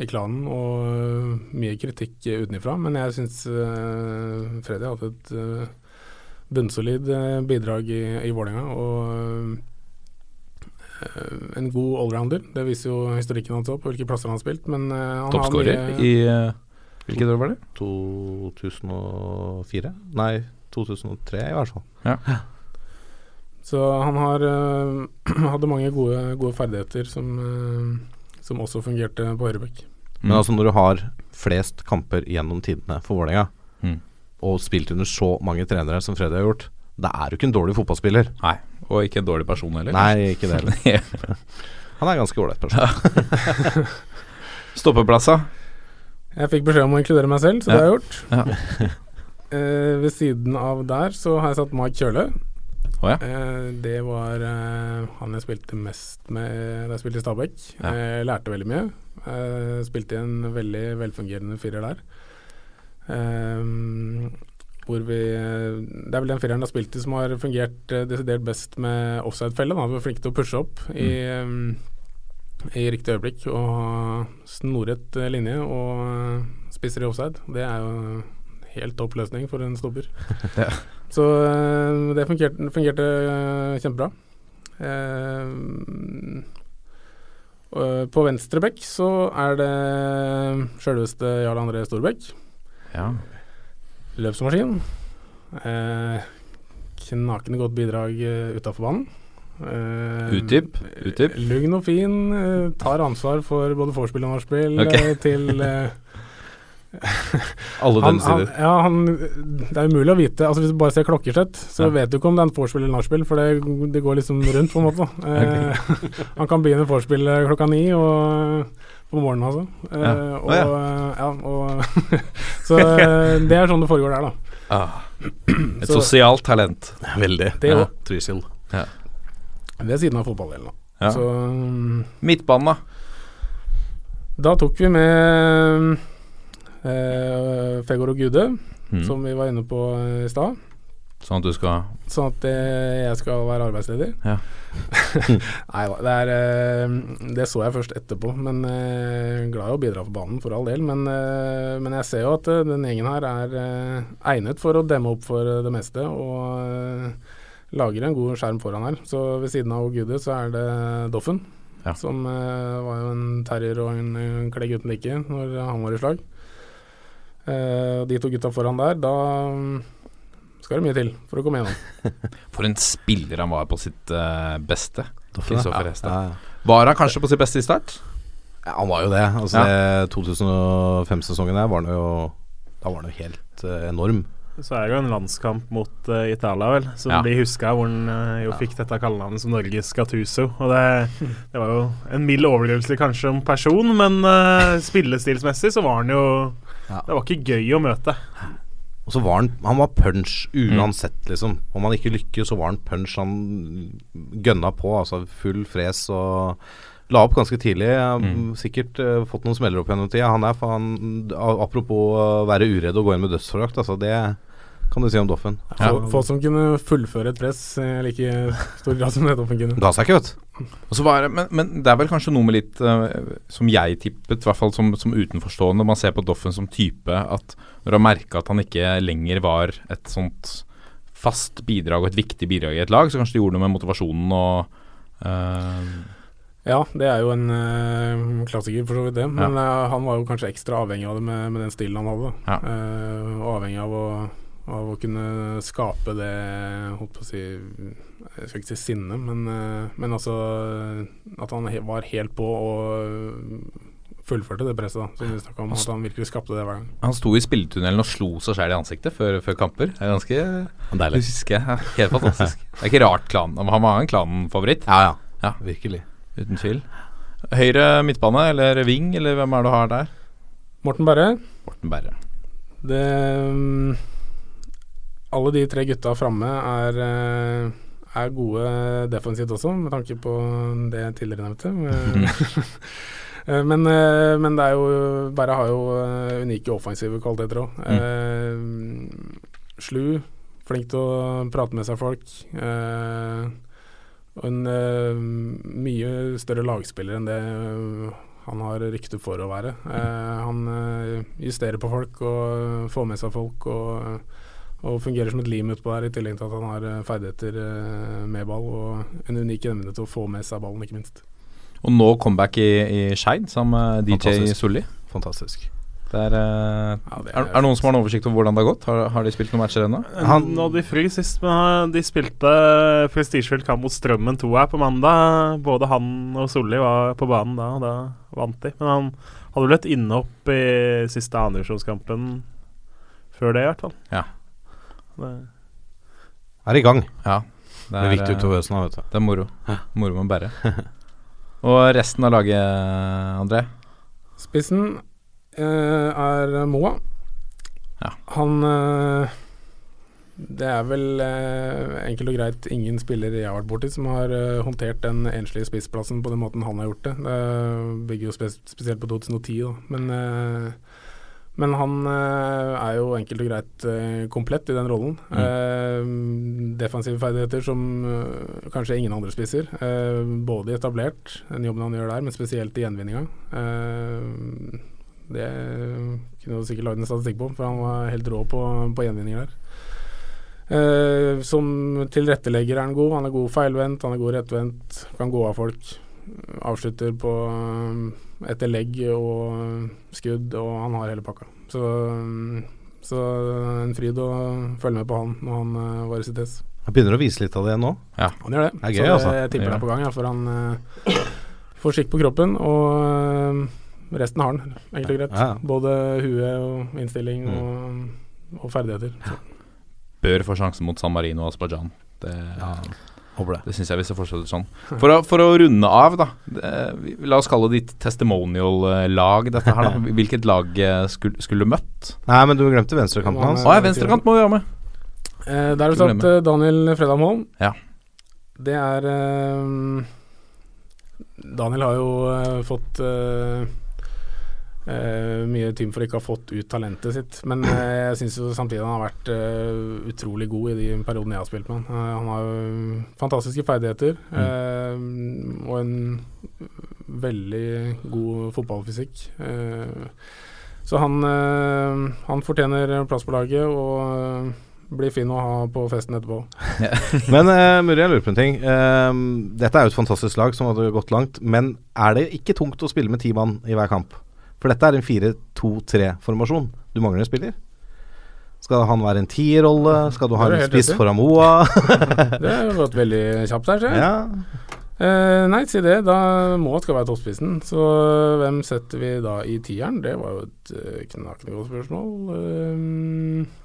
i klanen og mye kritikk utenfra, men jeg syns uh, Freddy har hatt et øh, bunnsolid øh, bidrag i, i Vålerenga. Og øh, en god allrounder. Det viser jo historikken hans opp, på hvilke plasser han har spilt. Men øh, han har Toppskårer mye- i eh, Hvilket år var det? 2004? Nei, 2003 i hvert fall. Så han har, eh, [clears throat] hadde mange gode, gode ferdigheter som, eh, som også fungerte på høyrebekk. Men altså når du har flest kamper gjennom tidene for Vålerenga, Mm. Og spilt under så mange trenere som Freddy har gjort, da er du ikke en dårlig fotballspiller. Nei, og ikke en dårlig person heller. Nei, ikke det heller. [laughs] Han er en ganske ålreit person. [laughs] Stoppeplassa. Jeg fikk beskjed om å inkludere meg selv, så det har jeg gjort. Ja. [laughs] Eh, ved siden av der så har jeg satt Mike Kjøle. Oh, ja. Eh, det var eh, han jeg spilte mest med da jeg spilte i Stabæk. Ja. Eh, lærte veldig mye. Eh, spilte i en veldig velfungerende firer der. Eh, hvor vi Det er vel den fireren har spilt i som har fungert eh, desidert best med offside-felle. Vi var flinke til å pushe opp i, eh, i riktig øyeblikk og snoret eh, linje og eh, spisser i offside. Det er jo helt topp løsning for en stopper. [laughs] Ja. Så det fungerte, fungerte kjempebra. Eh, på venstre bekk så er det sjølveste Jarl André Storbekk. Ja. Løpsmaskin. Eh, knakende godt bidrag uh, utafor banen. Eh, Utdyp. Utdyp. Lugn og fin. eh, tar ansvar for både vorspiel og nachspiel okay. eh, til [laughs] eh, Alle denne sider. ja, han, det er umulig å vite. Altså Hvis du bare ser klokkeslett, så Ja. vet du ikke om det er en vorspiel eller nachspiel, for det, det går liksom rundt, på en måte. [laughs] Eh, han kan begynne vorspielet klokka ni og, på morgenen, altså. Eh, Ja. Og, Å, ja, og Så eh, det er sånn det foregår der, da. Ah. [clears throat] Et Så- sosialt talent. Veldig. Det ja. òg. Trysil. Ved siden av fotballdelen, da. Ja. Så mm, Midtbanen, da. da tok vi med eh, Fegor og Gude, Mm. som vi var inne på eh, i stad. Sånn at du skal Sånn at eh, jeg skal være arbeidsleder? Ja. [laughs] Nei da, det eh, Det så jeg først etterpå, men eh, glad i å bidra på banen, for all del. Men, men jeg ser jo at den gjengen her er egnet for å demme opp for det meste, og lager en god skjerm foran her. Så ved siden av Gude så er det Doffen, Ja. som var jo en terrier og en, klegg uten like når han var i slag. De to gutta foran der, da skal det mye til for å komme gjennom. [laughs] For en spiller han var på sitt uh, beste. Kristoffer ja. Hestad. Ja, ja. Var han kanskje på sitt beste i start? Ja, han var jo det. Altså, det 2005-sesongen der var han jo Da var han jo helt uh, enorm. Så er det jo en landskamp mot uh, Italia, vel, som Ja. blir huska, hvor han uh, jo fikk dette kallenavnet som Norges Gattuso. Og det, det var jo en mild overdrivelse kanskje om person, men uh, spillestilsmessig så var han jo Ja. Det var ikke gøy å møte. Og så var han Han var punch uansett, liksom. Om han ikke lykkes, så var han punch. Han gønna på, altså full fres og la opp ganske tidlig. Mm. Sikkert uh, fått noen smeller opp gjennom tida. Han er faen Apropos å være uredd og gå inn med dødsforakt, altså det kan du si om Doffen. Ja. Få, få som kunne fullføre et press i like stor grad som det Doffen kunne. Ga seg ikke, vet du. Og så var det, men, men det er vel kanskje noe med litt uh, som jeg tippet, i hvert fall som, som utenforstående, man ser på Doffen som type, at når han merka at han ikke lenger var et sånt fast bidrag og et viktig bidrag i et lag, så kanskje det gjorde noe med motivasjonen og uh, Ja, det er jo en uh, klassiker, for så vidt det. Men eh, han var jo kanskje ekstra avhengig av det med, med den stilen han hadde. Ja. Avhengig av å, av å kunne skape det Holdt på å si Jeg skal ikke si sinne, men, eh, men altså At han var helt på og fullførte det presset, da, som vi snakka om. At han virkelig skapte det hver gang. Han sto i spilletunnelen og slo seg sjæl i ansiktet før, før kamper. Det er ganske Deilig. Husker jeg. Helt fantastisk. [laughs] Det er ikke rart klanen Han var en klanfavoritt, Ja, ja. Ja. Virkelig. uten tvil. Høyre midtbane eller wing, eller hvem er det du har der? Morten Berre. Morten Berre. Det mm, Alle de tre gutta framme er, eh, er gode defensivt også, med tanke på det jeg tidligere nevnte. [laughs] Eh, men, eh, men det er jo Berre har jo eh, unike offensive kvaliteter òg. Slu, flink til å prate med seg folk. eh, og en eh, mye større lagspiller enn det eh, han har rykte for å være. Eh, han eh, justerer på folk og får med seg folk og, og fungerer som et lim utpå der, i tillegg til at han har eh, ferdigheter eh, med ball og en unik evne til å få med seg ballen, ikke minst. Og nå comeback i, i Skeid sammen med DJ Fantastisk. Solli. Fantastisk. Det er, eh, det er, er det noen som har en oversikt over hvordan det har gått? Har, har de spilt noen matcher ennå? Han nådde fri sist, men de spilte prestisjefull kamp mot Strømmen 2 her på mandag. Både han og Solli var på banen da, og da vant de. Men han hadde vel et innhopp i siste andredivisjonskampen før det, i hvert fall. Ja. Det, Er i gang. Ja. Det er viktig utover høsten, vet du. Det er moro. Moro med Berre. Og resten av laget, André? Spissen eh, er Moa. Ja. Han eh, Det er vel eh, enkelt og greit ingen spiller jeg har vært borti som har eh, håndtert den enslige spissplassen på den måten han har gjort det. Det bygger jo spes spesielt på 2010, da. Men, eh, men han eh, er jo enkelt og greit eh, komplett i den rollen. Eh, defensive ferdigheter som kanskje ingen andre spisser. Både etablert, den jobben han gjør der, men spesielt i gjenvinninga. Det kunne du sikkert lagd en statistikk på, for han var helt rå på, på gjenvinninger der. Som tilrettelegger er han god. Han er god feilvendt, han er god rettvendt, kan gå av folk. Avslutter på eh, etter legg og skudd, og han har hele pakka. Så, så en fryd å følge med på han når han uh, var i sitt ess. Han begynner å vise litt av det nå. Ja, Han gjør det. Det er gøy, så det, altså. jeg tipper Det er på gang, ja, for han eh, får skikk på kroppen. Og eh, resten har han, enkelt og greit. Ja. Både hue og innstilling Mm. og, og ferdigheter. Så. Bør få sjansen mot San Marino og Aserbajdsjan. Det, håper det. det syns jeg vi skal fortsette sånn. For å, for å runde av, da. Det, la oss kalle ditt testimonial-lag dette her, da. [laughs] Hvilket lag eh, skulle, skulle du møtt? Nei, men du glemte venstrekanten hans. Å ja, venstrekant må vi ha med. Eh, der har vi Skal satt eh, Daniel Fredheim Holm. Ja. Det er eh, Daniel har jo eh, fått eh, eh, tym for ikke å ha fått ut talentet sitt. Men eh, jeg syns samtidig han har vært eh, utrolig god i de periodene jeg har spilt med han. Han har fantastiske ferdigheter eh, og en veldig god fotballfysikk. Eh, så han, han fortjener plass på laget og blir fin å ha på festen etterpå. [laughs] [laughs] Men uh, Muri, jeg lurer på en ting. Uh, dette er jo et fantastisk lag som hadde gått langt. Men er det ikke tungt å spille med ti mann i hver kamp? For dette er en 4-2-3-formasjon. Du mangler en spiller. Skal han være en tierrolle? Skal du ha en spiss foran Moa? [laughs] Det har gått veldig kjapt her, ser jeg. Ja. Eh, nei, si det. Da må skal være toppspissen. Så hvem setter vi da i tieren? Det var jo et uh, knakende godt spørsmål. Eh,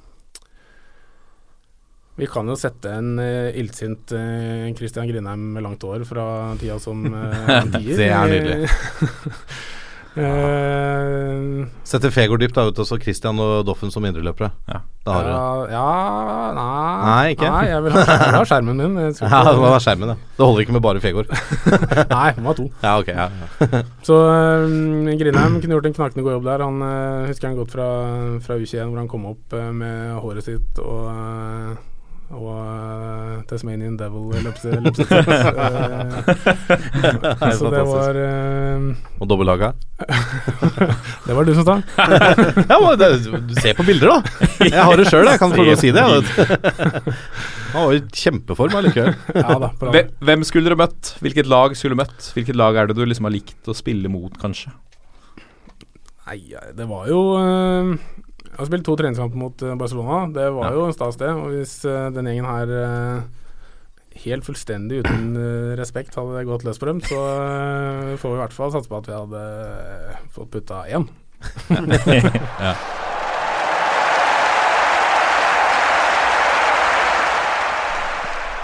vi kan jo sette en uh, ildsint uh, Christian Grindheim med langt hår fra tida som uh, [laughs] tier. Det er nydelig. [laughs] Eh, Setter Fegård dypt da, ute og så Christian og Doffen som indreløpere. Ja. Da har du det. ja, ja nei, Nei, ikke? Nei, jeg vil ha, jeg vil ha skjermen min. [laughs] Ja, det må være skjermen, ja. Det holder ikke med bare Fegård. [laughs] Nei, det må ha to. Ja, ok. Ja, ja. [laughs] Så um, Grindheim kunne gjort en knakende god jobb der. Han uh, husker han godt fra, fra U21, hvor han kom opp uh, med håret sitt og uh, og eh, Tasmanian Devil-løpset. [laughs] så det var eh, Og dobbeltlaga? [laughs] Det var du som sa. [laughs] ja, men det, du ser på bilder, da. Jeg har det sjøl, jeg kan få lov å si det. Han var i kjempeform allikevel. Ja da. Hvem, skulle dere møtt? Hvilket lag skulle du møtt? Hvilket lag er det du liksom har likt å spille mot, kanskje? Nei, det var jo eh, Jeg har spilt to treningskamper mot eh, Barcelona. Det var jo en stas, det. Og hvis uh, den gjengen her uh, helt fullstendig uten uh, respekt hadde gått løs på dem, så får vi i hvert fall satse på at vi hadde fått putta én. [laughs] ja.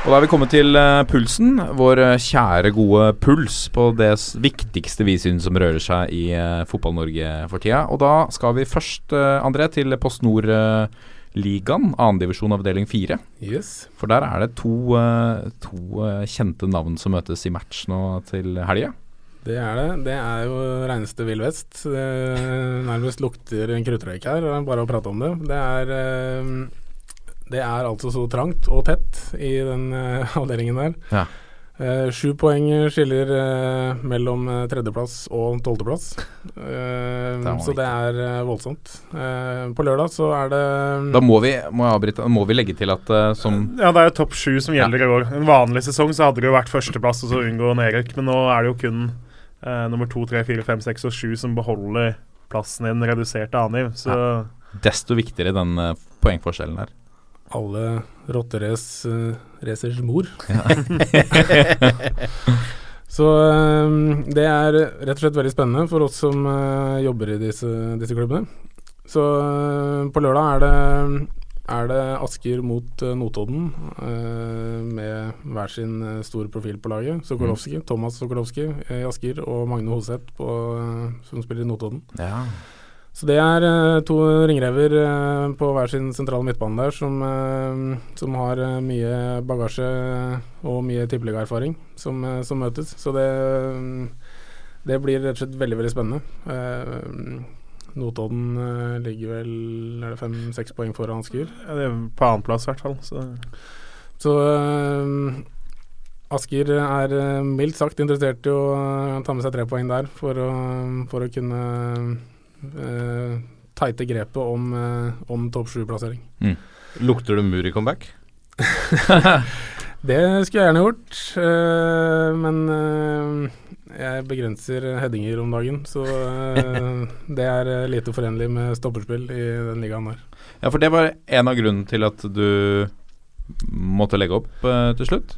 Og da er vi kommet til eh, pulsen, vår eh, kjære, gode puls på det viktigste vi syns som rører seg i eh, Fotball-Norge for tida. Og da skal vi først, André, til Post Nord-ligaen, annendivisjon avdeling fire. Yes. For der er det to, to kjente navn som møtes i match nå til helga. Det er det. Det er jo reineste Vill Vest. Det nærmest lukter en kruttrøyk her, bare å prate om det. Det er, det er altså så trangt og tett i den uh, [laughs] avdelingen der. Ja. Uh, sju poeng skiller uh, mellom tredjeplass og tolvteplass. Så det er voldsomt. På lørdag så er det Da må vi, må jeg avbryte, må vi legge til at som Ja, det er jo topp sju som gjelder i år. En vanlig sesong så hadde det jo vært førsteplass og så unngå nedrykk, men nå er det jo kun nummer to, tre, fire, fem, seks og sju som beholder plassen i den reduserte Aniv. Så ja. Desto viktigere den poengforskjellen her. Alle rotteracers mor. [laughs] Så eh, det er rett og slett veldig spennende for oss som eh, jobber i disse, disse klubbene. Så eh, på lørdag er det, er det Asker mot eh, Notodden, eh, med hver sin eh, store profil på laget. Sokolowski, Thomas Sokolowski i Asker og Magne Hoseth på, eh, som spiller i Notodden. Ja. Så det er eh, to ringrever eh, på hver sin sentrale midtbane der som, eh, som har mye bagasje og mye tippeligaerfaring som, som møtes. Så det, det blir rett og slett veldig, veldig spennende. Notodden ligger vel er det fem-seks poeng foran Asker. ja, det er på annenplass, i hvert fall. Så Så Asker er mildt sagt interessert i å ta med seg tre poeng der for å, for å kunne uh, teite grepet om, eh, om topp sju-plassering. Lukter det Muri comeback? [laughs] Det skulle jeg gjerne gjort, eh, men eh, jeg begrenser headinger om dagen, så eh, det er eh, lite forenlig med stopperspill i den ligaen der. ja, for det var en av grunnene til at du måtte legge opp eh, til slutt?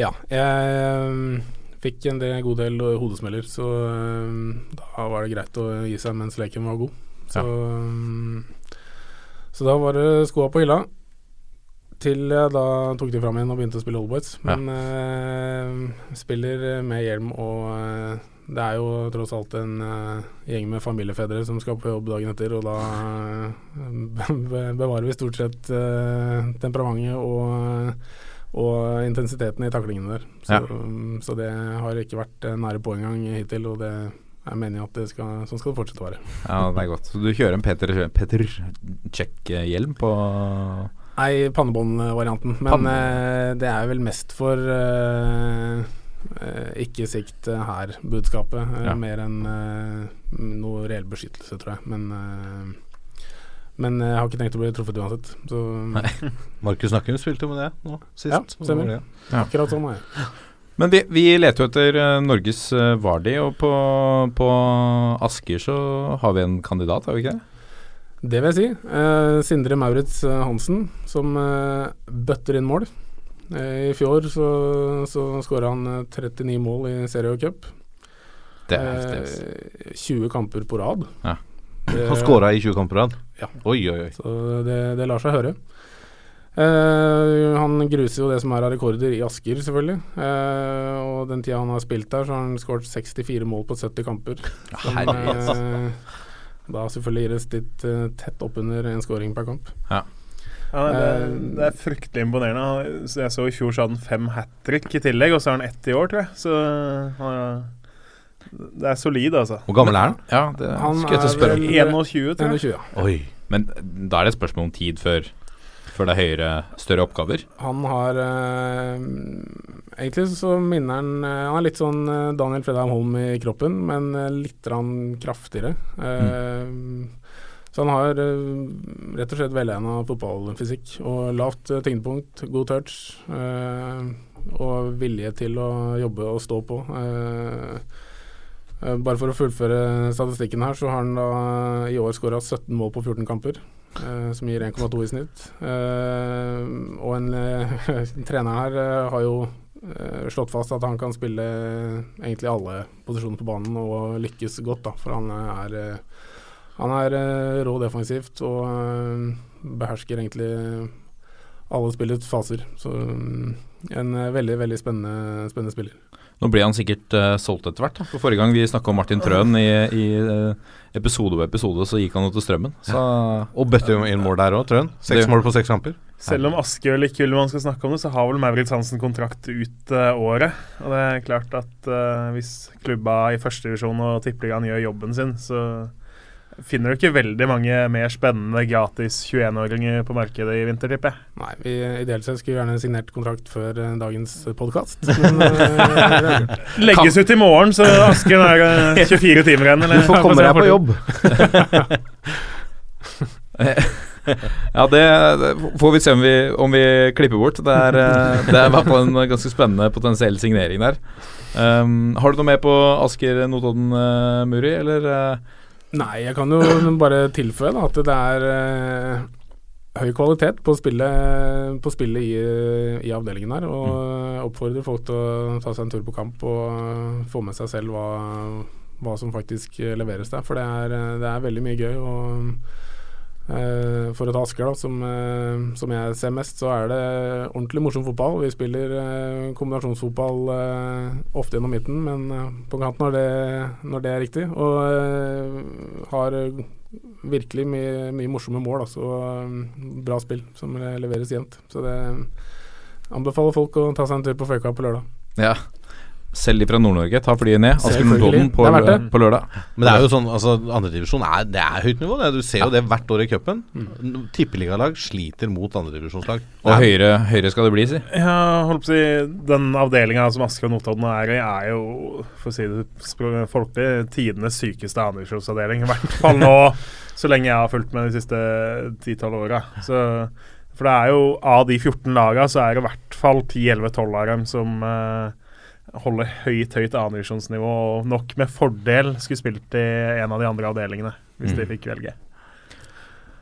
Ja, jeg eh, fikk en del, god del hodesmeller, så eh, da var det greit å gi seg mens leken var god. Så, eh, så da var det skoa på hylla. Til jeg da tok de fram igjen og begynte å spille Oldboys. Men eh, spiller med hjelm og det er jo tross alt en uh, gjeng med familiefedre som skal på jobb dagen etter, og da uh, [laughs] bevarer vi stort sett uh, temperamentet og, og intensiteten i taklingene der. Så, så det har ikke vært eh, nære på engang hittil, og det jeg mener at det skal, sånn skal det fortsette å være. Ja, det er godt. Så du kjører en Peter, Peter Check-hjelm på Nei, pannebåndvarianten. Men Panne- eh, det er vel mest for eh, eh, ikke sikt eh, her-budskapet. Ja. Mer enn eh, noe reell beskyttelse, tror jeg. Men, men jeg har ikke tenkt å bli truffet uansett. Så [laughs] Markus Nakken spilte jo med det nå sist. Ja, stemmer. Det var akkurat sånn er jeg. Men vi, vi leter jo etter eh, Norges uh, Vardi, og på, på Asker så har vi en kandidat, har vi ikke det? Det vil jeg si. Uh, Sindre Maurits eh, Hansen, som uh, bøtter inn mål. Eh, I fjor så, så skåra han eh, 39 mål i serie og cup. Det er heftig. ass. Eh, 20 kamper på rad. Ja. Det- Han skåra i 20 kamper på rad? Ja. Oi, oi, oi. Så det, det lar seg høre. Uh, han gruser jo det som er av rekorder i Asker, selvfølgelig. Uh, og den tida han har spilt der, så har han skåret 64 mål på 70 kamper. Som, eh, da selvfølgelig gir det litt uh, tett oppunder en scoring per kamp. ja, det, Eh, det er fryktelig imponerende. Han, jeg så i fjor så hadde han fem hat trick i tillegg, og så har han ett i år, tror jeg. Så han er- det er solid, altså. Hvor gammel er han? Ja, det Han skulle jeg til å er spørre om. vel- 21, tror jeg. 21, ja. Oi. Men da er det et spørsmål om tid før, før det er høyere, større oppgaver. Han har eh, Egentlig så minner han eh, Han er litt sånn eh, Daniel Fredheim Holm i kroppen, men eh, litt kraftigere. Eh, Så han har rett og slett velegna fotballfysikk og lavt tyngdepunkt, god touch eh, og vilje til å jobbe og stå på. Eh, bare for å fullføre statistikken her, så har han da i år skåra 17 mål på 14 kamper. eh, som gir 1,2 i snitt. Eh, og en eh, [laughs] trener her eh, har jo eh, slått fast at han kan spille egentlig alle posisjoner på banen og lykkes godt, da, for han er eh, han er eh, rå defensivt og eh, behersker egentlig alle spillets faser. Så mm, en eh, veldig, veldig spennende, spennende spiller. Nå blir han sikkert uh, solgt etter hvert. For Forrige gang vi snakka om Martin Trøen i, i uh, episode på episode, så gikk han jo til strømmen. Så Og bøtte jo inn mål der òg, Trøen. Seks Det- mål på seks kamper. Selv om Askøy ikke vil man skal snakke om det, så har vel Maurits Hansen kontrakt ut uh, året. Og det er klart at hvis klubba i førstedivisjon og tippeligaen gjør jobben sin, så finner du ikke veldig mange mer spennende gratis 21-åringer på markedet i vinter, tipper jeg. Nei, vi ideelt sett skulle gjerne signert kontrakt før eh, dagens podkast, [laughs] men eh, er klart. Legges ut i morgen, så Asken er eh, [laughs] 24 timer igjen. eller? Du får komme deg på jobb. [laughs] ja, det, det får vi se om vi, om vi klipper bort. Det er, eh, det er i hvert fall en ganske spennende potensiell signering der. Um, har du noe mer på Asker Notodden, uh, Muri, eller? eh? Nei, jeg kan jo bare tilføye da, at det er eh, høy kvalitet på spillet, på spillet i, i avdelingen her. Og Mm. oppfordrer folk til å ta seg en tur på kamp og eh, få med seg selv hva, hva som faktisk eh, leveres der. For det er, eh, det er veldig mye gøy. Og for å ta Asker, da, som, eh, som jeg ser mest, så er det ordentlig morsom fotball. Vi spiller eh, kombinasjonsfotball eh, ofte gjennom midten, men eh, på kant når det, når det er riktig. Og eh, har eh, virkelig mye, mye morsomme mål. Altså, og bra spill som eh, leveres jevnt. Så det anbefaler folk å ta seg en tur på Føyka på lørdag. Ja. Selv de fra Nord-Norge tar flyet ned. Nordodden på, på lørdag. Men det er jo sånn, altså andredivisjon er, det er høyt nivå. Det. Du ser jo det hvert år i cupen. Mm. Tippeligalag sliter mot andredivisjonslag. Og høyere, høyere skal det bli, si. Ja, holdt på å si Den avdelinga som Asker og Notodden er i, er jo, for å si det folkelig, tidenes sykeste andredivisjonsavdeling. I hvert fall nå, [laughs] så lenge jeg har fulgt med de siste 10-12 åra. For det er jo av de 14 laga, så er det i hvert fall 10-11-12 av dem som eh, holder høyt, høyt annendivisjonsnivå, og nok med fordel skulle spilt i en av de andre avdelingene, hvis de Mm. fikk velge.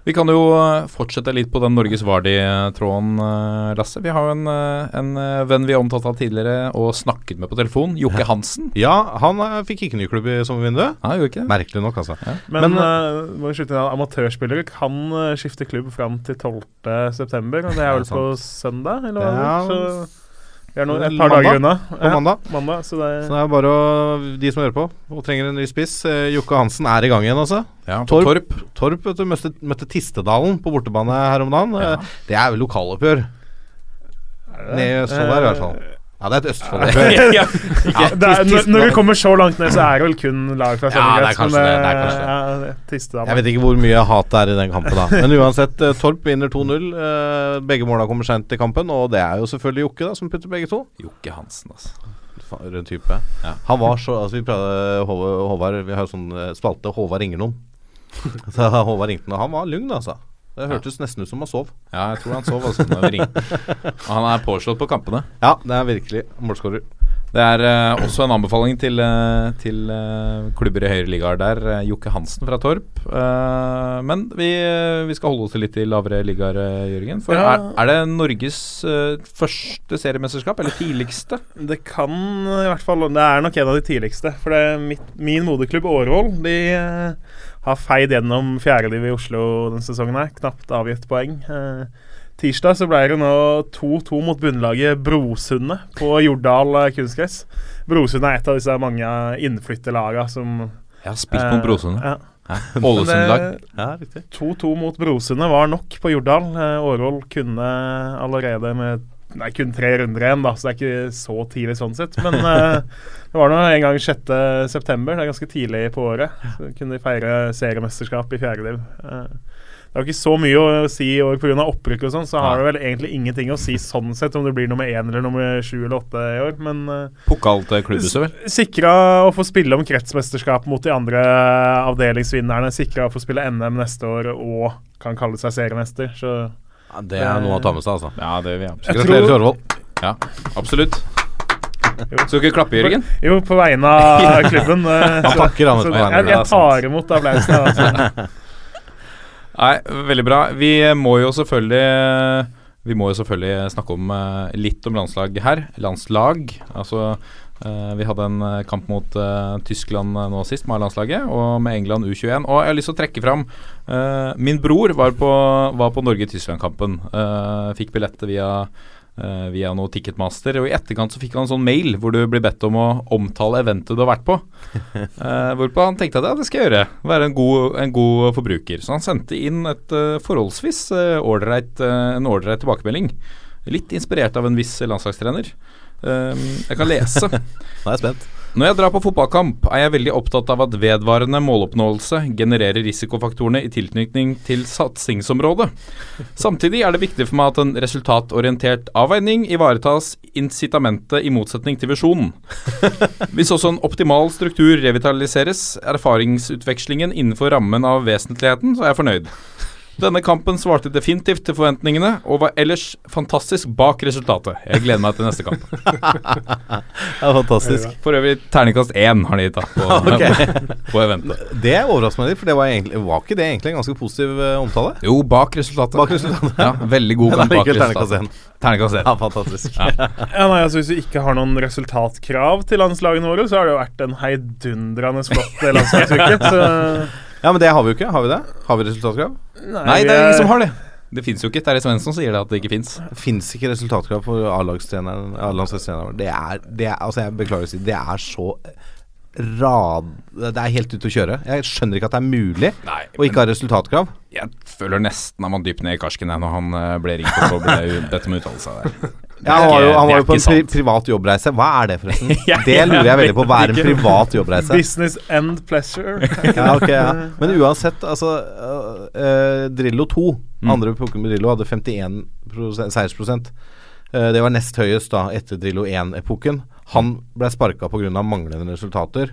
Vi kan jo eh, fortsette litt på den Norges Vardi-tråden, eh, Lasse. Vi har jo en, eh, en venn vi har omtalt av tidligere og snakket med på telefon. Jokke Hansen. Ja, han fikk ikke ny klubb i sommervinduet. Ja, gjorde ikke det? Merkelig nok, altså. Men, Men, uh, må vi slutte, amatørspillere kan skifte klubb fram til 12.9., og det er Ja, vel på søndag? Eller hva? Ja, så vi er nå er et par dager unna. På mandag. mandag så det Så det er bare å, de som hører på og trenger en ny spiss eh, Jokke Hansen er i gang igjen, altså. Ja, Torp, Torp. Torp vet du, møtte, møtte Tistedalen på bortebane her om dagen. Ja. Eh, Det er vel lokaloppgjør. er Nede i der, i hvert fall. Eh, Ja, det er et Østfold-oppgjør. [laughs] ja. Ja, når, når vi kommer så langt ned, så er det vel kun lag fra Ja, det er det, det er kanskje det. Ja, det Tistedal. Jeg vet ikke hvor mye hat det er i den kampen, da. Men uansett, eh, Torp vinner 2-0. Eh, begge måla kommer seint i kampen, og det er jo selvfølgelig Jokke da som putter begge to. Jokke Hansen, altså. Fa- Rød type. Ja. Han var så Altså Vi prater Håvard, Vi har jo sånn eh, spalte 'Håvard ringer noen'. [laughs] Så Håvard ringte noen. Han var lugn, altså. Det hørtes nesten ut som han sov. Ja, jeg tror han sov altså, når vi ringte. Han er påslått på kampene. Ja, det er virkelig målskårer. Det er uh, også en anbefaling til, uh, til uh, klubber i Høyre ligaer der. Jokke Hansen fra Torp. Eh, men vi, vi skal holde oss litt i lavere ligaer, Jørgen. For Ja. er, er det Norges første seriemesterskap, eller tidligste? Det kan i hvert fall Det er nok en av de tidligste. For det er mitt, min moderklubb Årvoll De har feid gjennom fjerdelivet i Oslo denne sesongen. her Knapt avgitt poeng. Eh, tirsdag så ble det nå 2-2 mot bunnlaget Brosundet på Jordal eh, kunstgress. Brosundet er et av disse mange innflytterlagene som Jeg har spilt mot Brosundet. Ja. [laughs] Ålesund-lag. Ja, 2-2 mot Brosundet var nok på Jordal. Eh, Årvoll kunne allerede med Nei, kun tre runder igjen, da, så det er ikke så tidlig sånn sett. Men uh, [laughs] det var nå en gang 6. september, det er ganske tidlig på året. Så kunne de feire seriemesterskap i fjerde liv Det det jo ikke så mye å si i år pga. opprykk og sånn, så har det vel egentlig ingenting å si sånn sett om det blir nummer én eller nummer sju eller åtte i år, men uh, Pokal til klubbhuset, vel? Sikra å få spille om kretsmesterskap mot de andre avdelingsvinnerne. Sikra å få spille NM neste år og kan kalle seg seriemester. Så Ja, det er noe å ta med seg, altså. Ja, det vil jeg absolutt. Gratulerer til Årvoll. Ja, absolutt. Skal du ikke klappe, Jørgen? Jo, på vegne av [laughs] klubben. eh, Han takker han så jeg, jeg tar imot applausen. Altså. Nei, veldig bra. Vi må jo selvfølgelig Vi må jo selvfølgelig snakke om eh, litt om landslag her. Landslag. Altså Vi hadde en eh, kamp mot eh, Tyskland eh, nå sist med A-landslaget, og med England U21. Og jeg har lyst til å trekke fram eh, Min bror var på, var på Norge-Tyskland-kampen. Eh, fikk billettet via eh, via noe Ticketmaster. Og i etterkant så fikk han en sånn mail hvor du blir bedt om å omtale eventet du har vært på. [laughs] Eh, hvorpå han tenkte at ja, det skal jeg gjøre. Være en god, en god forbruker. Så han sendte inn et uh, forholdsvis uh, ålreit, uh, en ålreit tilbakemelding. Litt inspirert av en viss landslagstrener. Eh, jeg kan lese. [laughs] Nå er jeg spent. Når jeg drar på fotballkamp, er jeg veldig opptatt av at vedvarende måloppnåelse genererer risikofaktorene i tilknytning til satsingsområdet. Samtidig er det viktig for meg at en resultatorientert avveining ivaretas incitamentet i motsetning til visjonen. Hvis også en optimal struktur revitaliseres, erfaringsutvekslingen innenfor rammen av vesentligheten, så er jeg fornøyd. Denne kampen svarte definitivt til forventningene, og var ellers fantastisk bak resultatet. Jeg gleder meg til neste kamp. [laughs] Det er fantastisk. For øvrig terningkast én har de gitt på, [laughs] okay. på eventet. Det overrasker meg litt, for det var, egentlig, var ikke det egentlig en ganske positiv eh, omtale? Jo, bak resultatet. Bak resultatet. Ja, veldig god [laughs] kamp bak resultatet. Terningkast én. Ja, fantastisk. Ja, nei, altså Hvis vi ikke har noen resultatkrav til landslagene våre, så har det jo vært en heidundrende flott landslagsuke. Ja, men det har vi jo ikke. Har vi det? Har vi resultatkrav? Nei, det er ingen som har det. Det fins jo ikke. Terje Svendsen sier det at det ikke fins. Det fins ikke resultatkrav for. A-landslagstreneren. Det er, det er Altså, jeg beklager å si det er så rad... Det er helt ute å kjøre. Jeg skjønner ikke at det er mulig Nei, å ikke ha resultatkrav. Jeg føler nesten at man dypt ned i karsken når han eh, ble ringt opp og ble [laughs] bedt om å uttale seg der. Ja, han var jo, han var jo på en pri privat jobbreise. Hva er det, forresten? [laughs] Ja, Det lurer jeg veldig på. Hva er en privat jobbreise? business and pleasure. [laughs] Ja, okay, ja. Men uansett, altså uh, uh, Drillo 2, andre Pokémon Drillo, hadde 51 prosent- seiersprosent. Eh, det var nest høyest da etter Drillo 1-epoken. Han ble sparka pga. manglende resultater.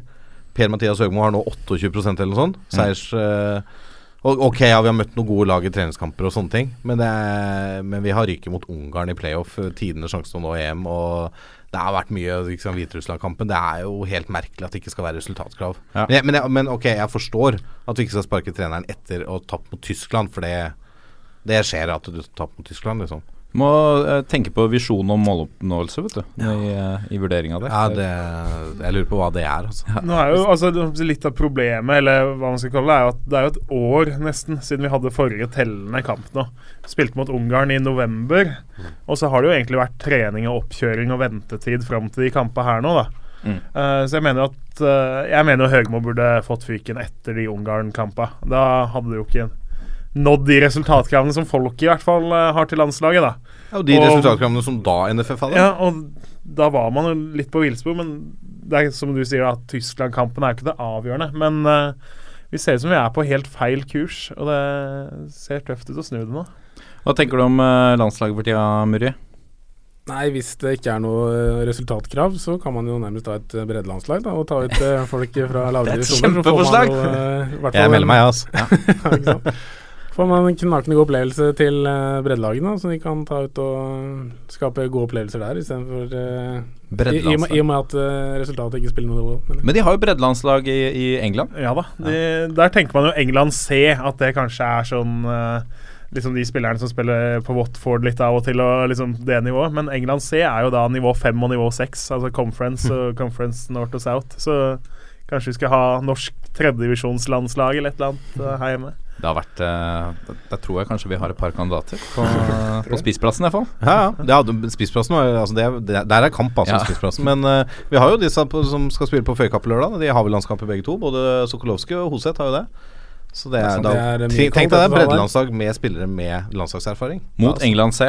Per-Mathias Høgmo har nå 28% eller noe sånt. Seiers eh, og, Ok, ja, vi har møtt noen gode lag i treningskamper og sånne ting, men, det er, men vi har ryket mot Ungarn i playoff. eh, Tidenes sjanse til å nå EM. Og det har vært mye liksom, Hviterussland-kampen. Det er jo helt merkelig at det ikke skal være resultatkrav. Ja. Men, jeg, men, jeg, men ok, jeg forstår at du ikke skal sparke treneren etter å ha tapt mot Tyskland, for det, det skjer at du tapper mot Tyskland, liksom. Må eh, tenke på visjon om måloppnåelse, vet du, i, eh, i vurdering av det. Ja, det, jeg lurer på hva det er, altså. Nå er jo altså Litt av problemet, eller hva man skal kalle det, er at det er jo et år nesten siden vi hadde forrige tellende kamp nå. Spilte mot Ungarn i november, og så har det jo egentlig vært trening og oppkjøring og ventetid fram til de kampene her nå, da. Mm. Uh, så jeg mener at uh, Jeg mener Høgmo burde fått fyken etter de Ungarn-kampene. Da hadde det jo ikke nådd de resultatkravene som folk i hvert fall eh, har til landslaget, da. Ja, og de Og- resultatkravene som da NFF hadde. Ja, og da var man jo litt på villspor, men det er som du sier, at Tyskland-kampen er jo ikke det avgjørende. Men uh, vi ser ut som vi er på helt feil kurs, og det ser tøft ut å snu det nå. Hva tenker du om uh, landslaget for tida, Muri? Nei, hvis det ikke er noe resultatkrav, så kan man jo nærmest ta et breddelandslag da, og ta ut folk fra lavere [laughs] Det er et divisjoner, kjempeforslag! fall Jeg melder meg, altså. [laughs] Ja? Får man en knakende god opplevelse til uh, breddelagene, så de kan ta ut og eh, skape gode opplevelser der, istedenfor uh, i, i, Breddelandslag. I og med at uh, resultatet ikke spiller noe rolle. Men, Men de har jo breddelandslag i, i England. Ja da. De, Der tenker man jo England C, at det kanskje er sånn uh, Liksom de spillerne som spiller på Watford litt av og til, og liksom det nivået. Men England C er jo da nivå 5 og nivå 6, altså conference og conference north og south. Så kanskje vi skal ha norsk tredjedivisjonslandslag eller et eller annet eh, her hjemme. Det har vært eh, da, da tror jeg kanskje vi har et par kandidater på, [laughs] på spiseplassen, i hvert fall. Ja, ja. Spissplassen altså det, Der er kamp, altså. Ja. spiseplassen. Men uh, vi har jo disse på, som skal spille på Føykapp lørdag. De har vel landskamp begge to. Både Sokolovskij og Hoseth har jo det. Så det er, sånn, da, det er tenk, tenk deg det breddelandslag med spillere med landslagserfaring. Mot Ja, England C.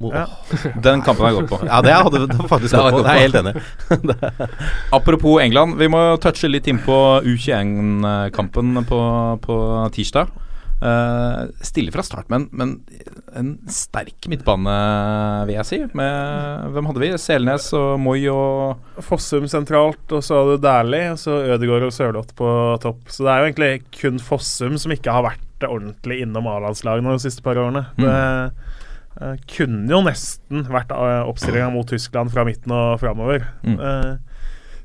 mot- Ja. [laughs] Den kampen har jeg gått på. Ja, det hadde du faktisk [laughs] gått på. Det er jeg helt enig. Apropos England, vi må touche litt inn på U21-kampen på, på tirsdag. Eh, stille fra start, men, men en sterk midtbane, vil jeg si. Med, hvem hadde vi? Selnes og Moi og Fossum sentralt, og så hadde Dæhlie, og så Ødegaard og Sørloth på topp. Så det er jo egentlig kun Fossum som ikke har vært ordentlig innom A-landslagene de siste par årene. Det uh, kunne jo nesten vært uh, oppstillinga mot Tyskland fra midten og framover. Mm. Eh,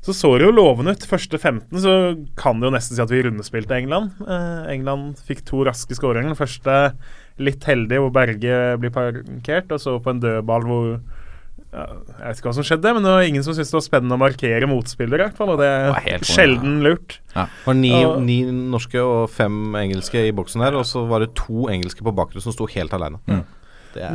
så så det jo lovende ut. Første 15 så kan det jo nesten si at vi rundespilte England. Eh, England fikk to raske skåringer. Den første litt heldig, hvor Berge blir parkert, og så på en dødball hvor ja, Jeg vet ikke hva som skjedde, men det var ingen som syntes det var spennende å markere motspillere, i hvert fall. Og det var er helt sjelden lurt. Det var ni, og, ni norske og fem engelske i boksen her, og så var det to engelske på bakgrunn som sto helt alene. Mm. Det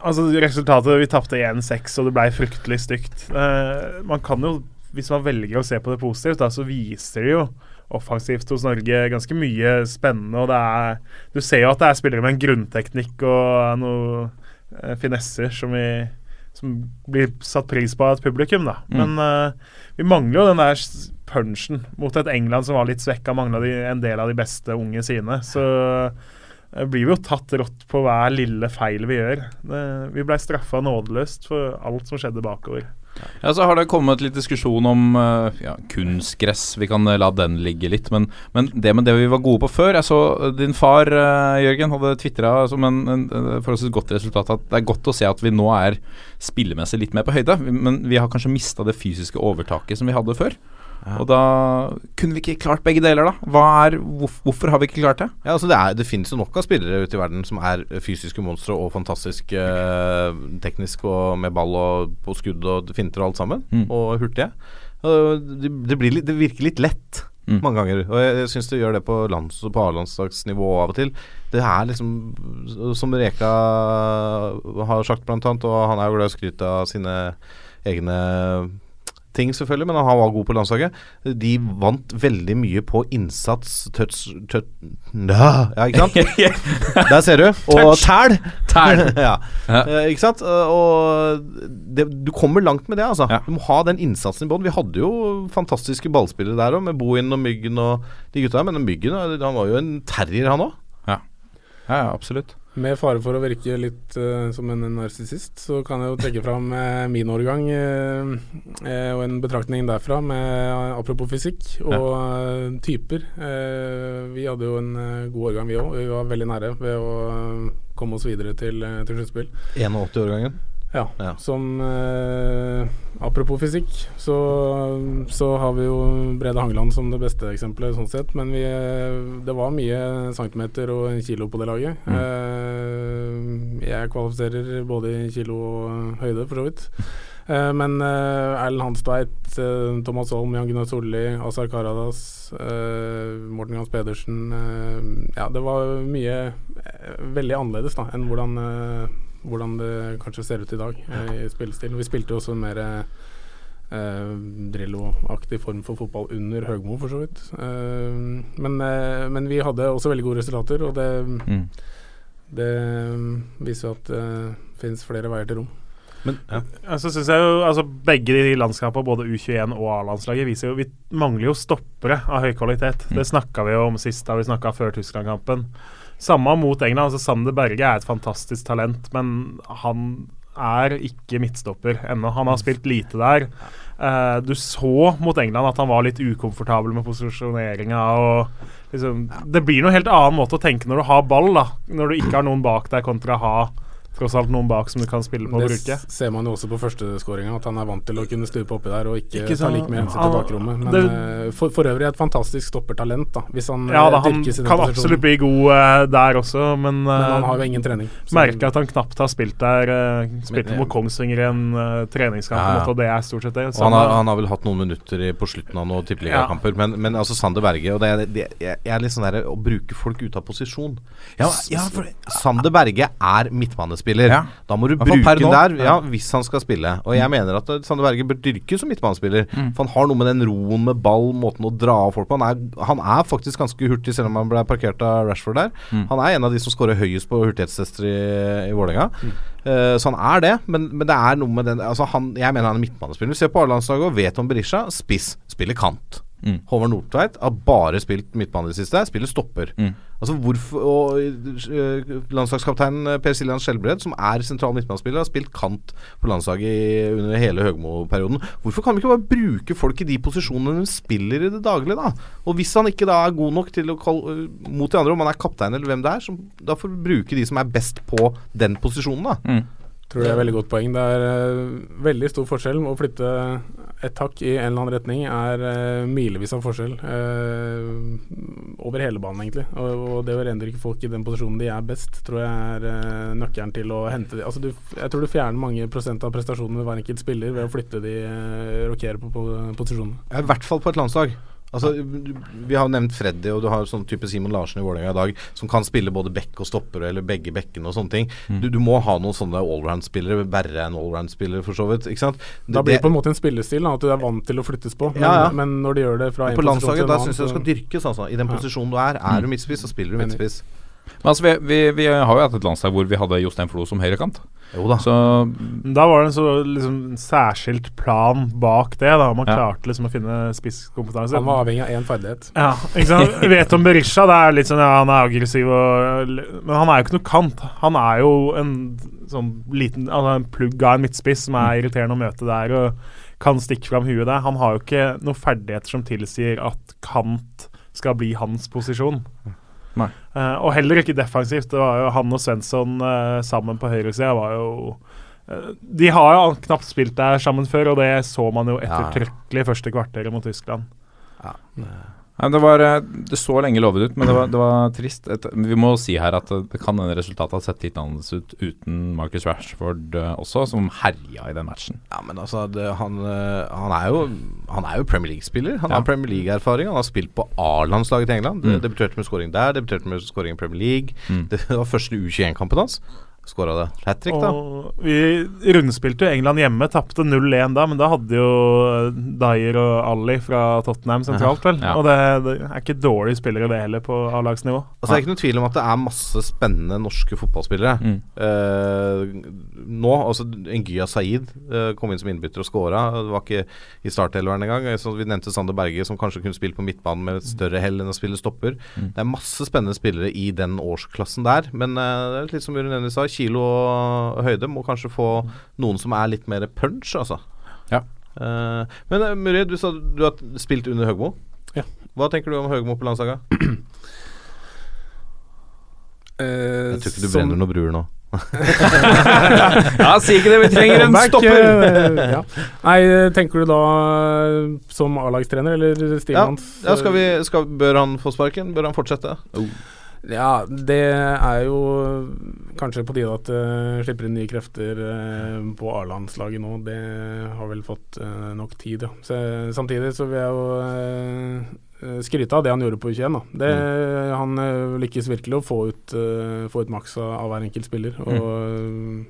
altså Resultatet Vi tapte 1-6, og det ble fryktelig stygt. Uh, man kan jo, hvis man velger å se på det positivt, da, så viser det jo offensivt hos Norge ganske mye spennende. Og det er Du ser jo at det er spillere med en grunnteknikk og noen eh, finesser som, vi, som blir satt pris på av et publikum, da. Mm. Men eh, vi mangler jo den der punchen mot et England som var litt svekka. Mangla en del av de beste unge sine. Så eh, blir vi jo tatt rått på hver lille feil vi gjør. Det, vi blei straffa nådeløst for alt som skjedde bakover. Ja, Så har det kommet litt diskusjon om eh, ja, kunstgress. Vi kan eh, la den ligge litt. Men, men det med det vi var gode på før Jeg så eh, din far, Jørgen, hadde tvitra som en, en forholdsvis godt resultat at det er godt å se at vi nå er spillemessig litt mer på høyde. Men vi har kanskje mista det fysiske overtaket som vi hadde før. Og da kunne vi ikke klart begge deler, da. Hva er, hvorf- hvorfor har vi ikke klart det? Ja, altså det, er, det finnes jo nok av spillere ute i verden som er fysiske monstre og fantastisk eh, teknisk og med ball og på skudd og finter og alt sammen, Mm. og hurtige. Det, det, blir litt, det virker litt lett Mm. mange ganger, og jeg, jeg syns det gjør det på, lands, på A-landslagsnivå av og til. Det er liksom som Reka har sagt, blant annet, og han er jo glad i å skryte av sine egne ting, selvfølgelig, men han var god på landslaget. De vant veldig mye på innsats, touch, touch Ja, ikke sant? [laughs] Der ser du. Og tæl. Tæl. [laughs] ja. Eh, ikke sant? Eh, Og det, du kommer langt med det, altså. Du må ha den innsatsen i bånn. Vi hadde jo fantastiske ballspillere der òg, med Bohin og Myggen og de gutta. Men Myggen han var jo en terrier, han òg. Ja, ja absolutt. Med fare for å virke litt uh, som en narsissist, så kan jeg jo trekke fram uh, min årgang eh, og en betraktning derfra med apropos fysikk og typer. Vi hadde jo en god årgang, vi òg. Vi var veldig nære ved å komme oss videre til, til sluttspill. 81-årgangen. Ja, Ja. som eh, Apropos fysikk, så, så har vi jo Brede Hangeland som det beste eksempelet sånn sett. Men vi, eh, det var mye centimeter og kilo på det laget. Eh, jeg kvalifiserer både i kilo og høyde, for så vidt. Eh, men uh, Erlend Hanstveit, eh, Thomas Holm, Jan Gunnar Solli, Azar Karadas, eh, Morten Gans Pedersen eh, Ja, det var mye eh, veldig annerledes da enn hvordan eh, hvordan det kanskje ser ut i dag eh, i spillestil. Vi spilte jo også en mer eh, Drillo-aktig form for fotball under Høgmo, for så vidt. Eh, men, eh, men vi hadde også veldig gode resultater, og det, Mm. det viser jo at det finnes flere veier til rom. Men ja. altså, synes jeg jo, altså Begge de landskapene, både U21 og A-landslaget, viser jo Vi mangler jo stoppere av høy kvalitet. Det snakka vi jo om sist da vi snakka før Tyskland-kampen. Samme mot England. altså Sander Berge er et fantastisk talent, men han er ikke midtstopper ennå. Han har spilt lite der. Uh, du så mot England at han var litt ukomfortabel med posisjoneringa. liksom, Det blir noe helt annen måte å tenke når du har ball, da når du ikke har noen bak deg, kontra å ha tross alt noen bak som du kan spille på og bruke. Det ser man jo også på førsteskåringa, at han er vant til å kunne stupe oppi der og ikke, Ikke ta like mye hensyn Han- til bakrommet. Men det- eh, for, for øvrig et fantastisk stoppertalent, da, hvis han Ja eh, da, han dyrkes i den kan posisjonen. absolutt bli god uh, der også, men, Men han uh, har jo ingen trening. merker at han knapt har spilt der. Uh, spilte mot Kongsvinger i en eh, treningskamp, Ja, ja. og det er stort sett det. Så han, har, han- han har vel hatt noen minutter i, på slutten av noen tippeligakamper. Men, men altså Sander Berge og det, er- det, jeg, jeg er litt sånn der å bruke folk ute av posisjon. Ja, ja, for- Sander Berge er midtbanespiller. Ja. Da må du bruke den der ja, hvis han skal spille. Og jeg mener at eh, Sander Berge bør dyrkes som midtbanespiller. Mm. For han har noe med den roen med ball, måten å dra av folk på. Han er, han er faktisk ganske hurtig, selv om han ble parkert av Rashford der. Mm. Han er en av de som skårer høyest på hurtighetstester i, i Vålerenga. Eh, så han er det, men, men det er noe med den altså han, Jeg mener han er midtbanespiller. Ser på A-landslaget og vet om Berisha. Spiss. Spiller kant. Mm. Håvard Nordtveit har bare spilt midtbane i det siste. Spiller stopper. Mm. Altså hvorfor Og øh, landslagskaptein Per Siljan Skjelbred, som er sentral midtbanespiller, har spilt kant på landslaget under hele Høgmo-perioden. Hvorfor kan vi ikke bare bruke folk i de posisjonene de spiller i det daglige, da? Og hvis han ikke da er god nok til å kal øh, mot de andre, om han er kaptein eller hvem det er, så da får vi bruke de som er best på den posisjonen, da. Mm. Tror det er et veldig godt poeng. Det er eh, veldig stor forskjell. Å flytte et hakk i en eller annen retning er eh, milevis av forskjell eh, over hele banen, egentlig. Og, det å rendyrke folk i den posisjonen de er best, tror jeg er nøkkelen til å hente de. Altså, du, jeg tror du fjerner mange prosent av prestasjonene ved hver enkelt spiller ved å flytte de, uh, rokere på, på posisjonene. I hvert fall på et landslag. Altså, vi har nevnt Freddy, og du har sånn type Simon Larsen i Vålerenga i dag, som kan spille både bekk og stopper, eller begge bekkene og sånne ting. Du, du må ha noen sånne allround-spillere, verre enn allround-spillere, for så vidt. Ikke sant? Da blir det på en måte en spillestil, da, at du er vant til å flyttes på. Men, Ja, ja. men når de gjør det fra en på landslaget, til en da syns jeg det skal dyrkes, altså. I den posisjonen du er. Er du midtspiss, så spiller du midtspiss. Men altså, vi, vi, vi har jo hatt et landslag hvor vi hadde Jostein Flo som høyrekant. Jo da. Så Da var det en så liksom, særskilt plan bak det. da Man Ja. klarte liksom å finne spisskompetanse. Han var avhengig av én ferdighet. Ja, ikke sant? Vi [laughs] vet om Berisha. Det er litt sånn, ja, Han er aggressiv, og, men han er jo ikke noe kant. Han er jo en sånn liten altså En plugg av en midtspiss som er irriterende å møte der og kan stikke fram huet der. Han har jo ikke noen ferdigheter som tilsier at kant skal bli hans posisjon. Eh, og heller ikke defensivt. Det var jo Han og Svensson uh, sammen på høyresida var jo eh, De har jo knapt spilt der sammen før, og det så man jo ettertrykkelig første kvarteret mot Tyskland. Nei, det, var, eh, det så lenge lovet ut, men det var, det var trist. Et, vi må si her at det kan hende resultatet Ha sett litt annerledes ut uten Marcus Rashford eh, også, som herja i den matchen. Ja, men altså, det, han, eh, han, er jo, han er jo Premier League-spiller. Han Ja. har Premier League-erfaring. Han har spilt på A-landslaget til England. Mm. Debuterte med scoring der, debuterte med scoring i Premier League. Mm. Det var første U21-kampen hans. Skåra det hat trick, da. Og vi rundspilte jo England hjemme, tapte 0-1 da, men da hadde jo Dyer og Ali fra Tottenham sentralt, vel. Ja. Og det, det er ikke dårlige spillere, det heller, på A-lagsnivå. Altså, det er ikke noen tvil om at det er masse spennende norske fotballspillere. Mm. Eh, nå, altså Ngya Saeed eh, kom inn som innbytter og skåra. Det var ikke i startelveren engang. Så vi nevnte Sander Berge, som kanskje kunne spilt på midtbanen med et større hell enn å spille stopper. Mm. Det er masse spennende spillere i den årsklassen der. Men eh, det er litt som Jørgen Ennis sa, kilo høyde må kanskje få noen som er litt mer punch, altså. Ja. Uh, men uh, Murid, du sa du har spilt under Høgmo. Ja. Hva tenker du om Høgmo på landslaget? Uh, [clears throat] Jeg tror ikke du som- brenner noen bruer nå. [laughs] Ja, si ikke det, vi trenger en stopper! ja. Nei, tenker du da som A-lagstrener, eller stilen Ja, hans? ja skal vi, skal, Bør han få sparken? Bør han fortsette? Ja, det er jo kanskje på tide at uh, slipper inn nye krefter uh, på A-landslaget nå. Det har vel fått uh, nok tid, ja. Så, samtidig så vil jeg jo eh, skryte av det han gjorde på U21. Da. Det, Han eh, lykkes virkelig å få ut, få ut maks av, hver enkelt spiller. Og eh,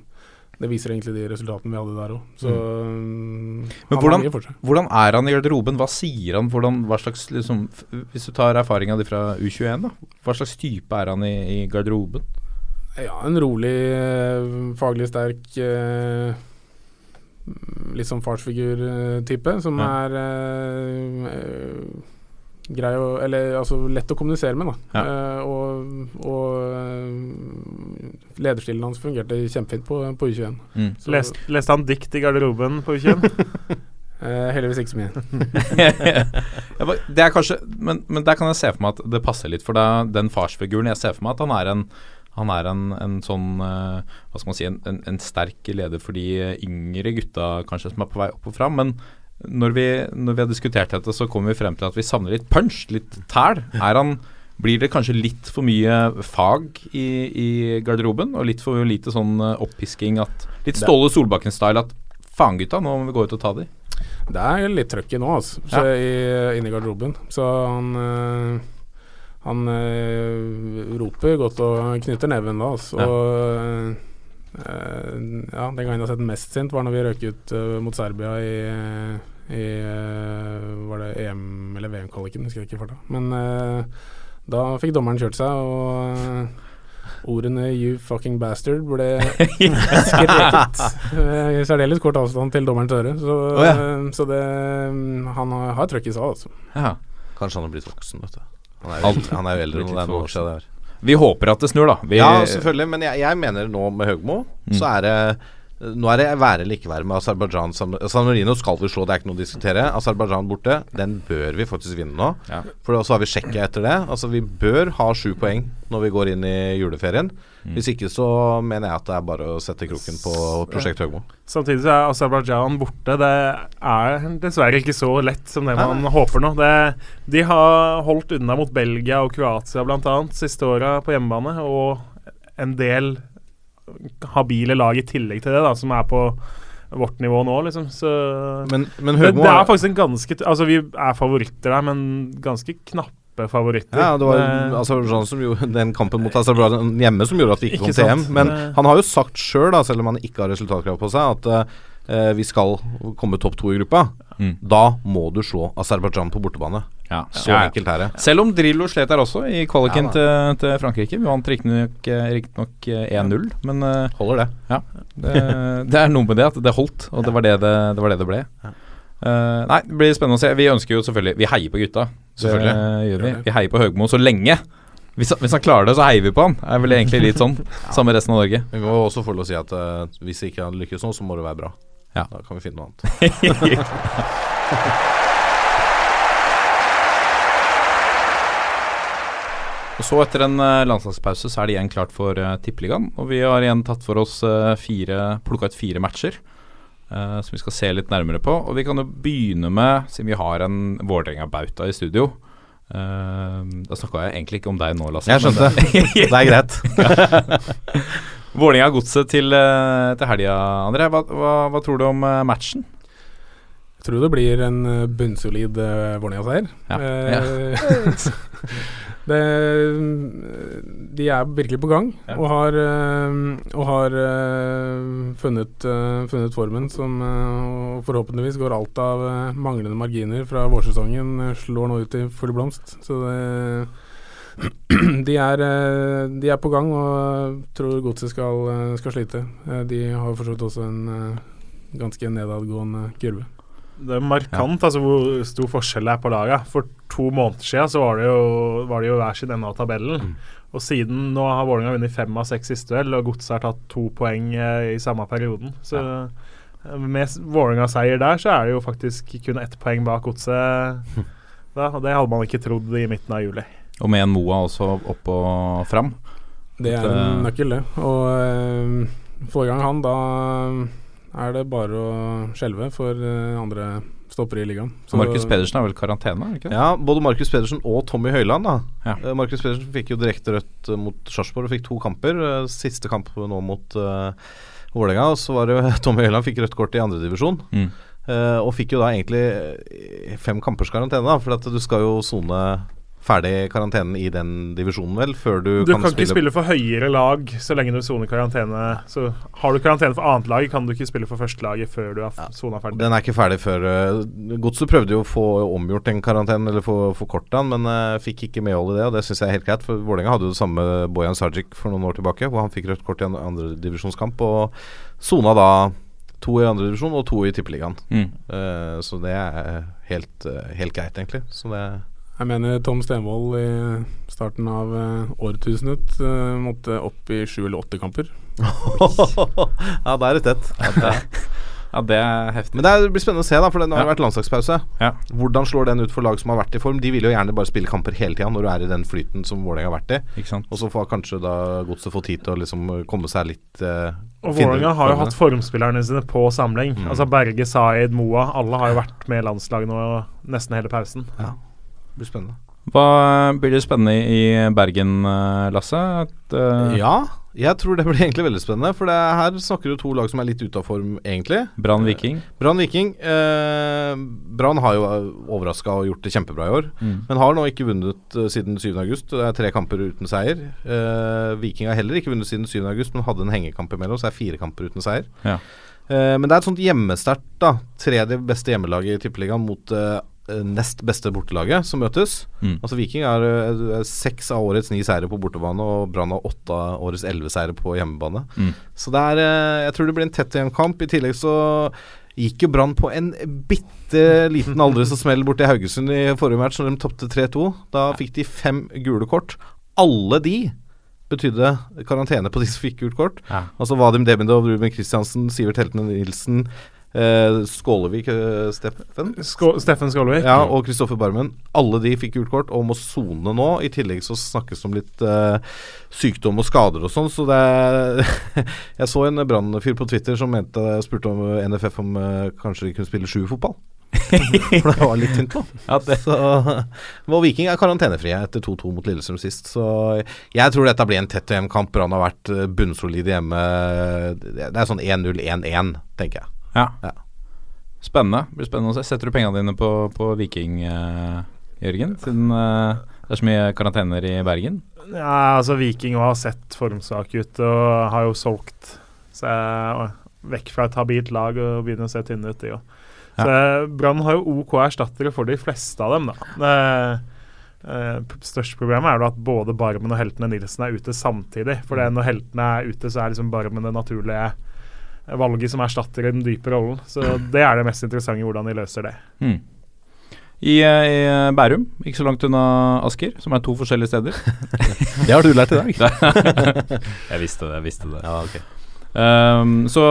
det viser egentlig de resultatene vi hadde der òg. Mm. Men hvordan, hvordan er han i garderoben? Hva sier han? Hvordan, hva slags, liksom, hvis du tar erfaringa di fra U21, da. Hva slags type er han i, i garderoben? Ja, en rolig, eh, faglig sterk eh, Litt sånn farsfigur-type, som Ja. er eh, eh, grei å Eller altså lett å kommunisere med, da. Ja. Eh, og og eh, lederstilen hans fungerte kjempefint på, på U21. Mm. Leste, Lest, leste han dikt i garderoben på U21? Uh, [laughs] [laughs] heldigvis ikke så mye. [laughs] Det er kanskje men, men der kan jeg se for meg at det passer litt, for det, den farsfiguren Jeg ser for meg at han er en han er en, en sånn uh, Hva skal man si en, en, en sterk leder for de yngre gutta kanskje som er på vei opp og fram. Men når vi, når vi har diskutert dette, så kommer vi frem til at vi savner litt punch, litt tæl. Er han blir det kanskje litt for mye fag i, i garderoben, og litt for lite sånn eh, opppisking at Litt Ståle Solbakken-style at faen gutta, nå må vi gå ut og ta de. Det er litt trøkk i nå, altså. Så i, inne i garderoben. Så han øh Han øh, roper godt og knytter neven da, altså. Ja. Eh, ja, den gangen jeg har sett mest sint, var når vi røk ut øh, mot Serbia i, i Var det EM- eller VM-kvaliken, husker jeg ikke farta. Men da fikk dommeren kjørt seg, og eh, ordene 'you fucking bastard' ble [laughs] skreket eh, i særdeles kort avstand til dommerens øre. Så, oh, ja. eh, så det Han har, har trøkk i seg, altså. Ja. Kanskje han har blitt voksen, vet du. Han er jo, Alt. han er jo eldre enn det er noen år siden det er. Vi håper at det snur, da. Vi, Ja, selvfølgelig, men jeg, jeg mener nå med Høgmo, Mm. så er det nå er det være eller ikke være med Aserbajdsjan. San San Marino skal vi slå, det er ikke noe å diskutere. Aserbajdsjan borte, den bør vi faktisk vinne nå. Ja. For så har vi Tsjekkia etter det. Altså Vi bør ha sju poeng når vi går inn i juleferien. Mm. Hvis ikke så mener jeg at det er bare å sette kroken på Prosjekt Høgmo. Samtidig så er Aserbajdsjan borte. Det er dessverre ikke så lett som det man nei. håper nå. Det, de har holdt unna mot Belgia og Kroatia bl.a. siste åra på hjemmebane, og en del habile lag i tillegg til det, da, som er på vårt nivå nå, liksom. Så Men, men det, Høgmo det er faktisk en ganske Altså, vi er favoritter der, men ganske knappe favoritter. Ja, det var Det- Aserbajdsjan som gjorde den kampen mot Aserbajdsjan hjemme som gjorde at vi ikke, Ikke kom til sant. EM. Men han har jo sagt sjøl, selv om han ikke har resultatkrav på seg, at eh, eh, vi skal komme topp to i gruppa, Mm. da må du slå Aserbajdsjan på bortebane. Ja. Så Ja, ja. enkelt er det. Selv om Drillo slet der også, i kvaliken til, til Frankrike. Vi vant riktignok rikt 1-0, men eh, Holder det. ja. Det, [laughs] det er noe med det at det holdt, og det var det det, det, var det, det ble. Uh, nei, det blir spennende å se. Vi ønsker jo selvfølgelig Vi heier på gutta. Selvfølgelig. Vi. Vi heier på Høgmo så lenge. Hvis, hvis han klarer det, så heier vi på han. Er vel egentlig litt sånn. [laughs] Samme resten av Norge. Vi må også få lov å si at uh, hvis ikke han lykkes nå, så må det være bra. Ja. Da kan vi finne noe annet. [laughs] Og Så etter en eh, landslagspause så er det igjen klart for uh, Tippeligaen. Og vi har igjen tatt for oss uh, fire plukka ut fire matcher eh, som vi skal se litt nærmere på. Og vi kan jo begynne med, siden vi har en Vålerenga-bauta i studio eh, Da snakka jeg egentlig ikke om deg nå, Lasse. Jeg skjønte. men [laughs] Det er greit. [laughs] Vålerenga-godset til, uh, til helga, André. Hva, hva, hva tror du om eh, matchen? Jeg tror det blir en eh, bunnsolid uh, Vålerenga-seier. Ja. Eh, [laughs] det, de er virkelig på gang Ja. og har, eh, og har eh, funnet, eh, funnet formen som og forhåpentligvis går alt av manglende marginer fra vårsesongen slår nå ut i full blomst. Så det, [clears throat] de, er, de er på gang og tror godset skal, skal slite. De har for så vidt også en ganske nedadgående kurve. Det er markant altså hvor stor forskjell det er på laga. For to måneder siden så var det jo, var det jo hver sin ende av tabellen. Og siden nå har Vålerenga vunnet fem av seks siste duell, og Godset har tatt to poeng eh, i samme perioden. Så ja. med s- Vålerenga-seier der, så er det jo faktisk kun ett poeng bak Godset. [laughs] Da, og det hadde man ikke trodd i midten av juli. Og med en Moa også opp og fram. Det er en eh, nøkkel, det. Og øh, forrige gang han, da er det bare å skjelve for eh, andre stoppere i ligaen. Så Markus Pedersen har vel karantene? er ikke det? Ja, både Markus Pedersen og Tommy Høiland. da Ja. Eh, Markus Pedersen fikk jo direkte rødt eh, mot Sarpsborg og fikk to kamper. Siste kamp nå mot uh, Vålerenga. Og så var det jo [laughs] Tommy Høiland fikk rødt kort i andredivisjon. Mm. Uh, og fikk jo da egentlig fem kampers karantene, da for at du skal jo sone ferdig karantenen i den divisjonen, vel, før du, Du kan, ikke spille for høyere lag så lenge du soner karantene. Så har du karantene for annet lag, kan du ikke spille for førstelaget før du har sona ferdig. Den er ikke ferdig før uh, Godset prøvde jo å få omgjort den karantenen, eller få forkorta den, men uh, fikk ikke medhold i det, og det syns jeg er helt greit. For Vålerenga hadde jo det samme Bojan Sajic for noen år tilbake, hvor han fikk rødt kort i en andredivisjonskamp, og sona da to i andredivisjon og to i tippeligaen. Mm. Uh, så det er helt, uh, helt greit, egentlig. Så det Jeg mener Tom Stenvold i starten av eh, årtusenet eh, måtte opp i sju eller åtte kamper. [laughs] Ja, det er det tett. Ja, det er heftig. Men det er- blir spennende å se, da, for det har Ja. vært landslagspause. Ja. Hvordan slår den ut for lag som har vært i form? De vil jo gjerne bare spille kamper hele tida når du er i den flyten som Vålerenga har vært i. Ikke sant? Og så får kanskje da Godset få tid til å liksom komme seg litt eh, Og Vålerenga har jo hatt formspillerne sine på samling. Mm. Altså Berge, Saeed, Moa. Alle har jo vært med i landslaget nå nesten hele pausen. Det blir spennende. Hva blir det spennende i Bergen, eh, Lasse? At, uh... Ja, jeg tror det blir egentlig veldig spennende. For det, her snakker du to lag som er litt ute av form, egentlig. Brann Viking. Brann Viking. Eh, Brann har jo overraska og gjort det kjempebra i år. Mm. Men har nå ikke vunnet eh, siden 7. august. Det er tre kamper uten seier. Eh, Viking har heller ikke vunnet siden 7. august, men hadde en hengekamp imellom, så er fire kamper uten seier. Ja. Eh, men det er et sånt hjemmesterkt, da. Tredje beste hjemmelaget i Tippeligaen mot eh, nest beste bortelaget som møtes. Mm. Altså Viking har eh, seks av årets ni seire på bortebane, og Brann har åtte av årets elleve seire på hjemmebane. Mm. Så det er eh, Jeg tror det blir en tett hjemkamp. I tillegg så gikk jo Brann på en bitte liten aldri så smell borti Haugesund i forrige match, når de tapte 3-2. Da fikk de fem gule kort. Alle de betydde karantene på de som fikk gult kort. Ja. Altså Vadim Demidov, Ruben Kristiansen, Sivert Heltene Nilsen, eh, Skålevik, eh, Steffen Skå Steffen Skålevik. ja, og Kristoffer Barmen. Alle de fikk gult kort og må sone nå. I tillegg så snakkes det om litt eh, sykdom og skader og sånn, så det er [laughs] Jeg så en brannfyr på Twitter som mente spurte om eh, NFF om kanskje de kunne spille sjuerfotball. [laughs] For det var litt tynt nå. Ja, Så, og Viking er karantenefrie etter 2-2 mot Lillestrøm sist. Så jeg tror dette blir en tett hjemmekamp. Brann har vært bunnsolide hjemme. Det er sånn 1-0-1-1, tenker jeg. Ja. Ja. Spennende. Blir spennende å se. Setter du pengene dine på, på Viking, eh, Jørgen? Siden eh, det er så mye karantener i Bergen? Ja, altså Viking har sett formsvake ut og har jo solgt. seg vekk fra et habilt lag og begynner å se tynne ut, de òg. Så eh, Brann har jo OK erstattere for de fleste av dem, da. Det, eh, største problemet er jo at både Barmen og heltene Nilsen er ute samtidig. For når heltene er ute, så er liksom Barmen det naturlige valget som erstatter den dype rollen. Så det er det mest interessante, hvordan de løser det. Mm. I, eh, I Bærum, ikke så langt unna Asker, som er to forskjellige steder. [laughs] Det har du lært i dag. [laughs] jeg visste det, jeg visste det. Ja, okay. Um, så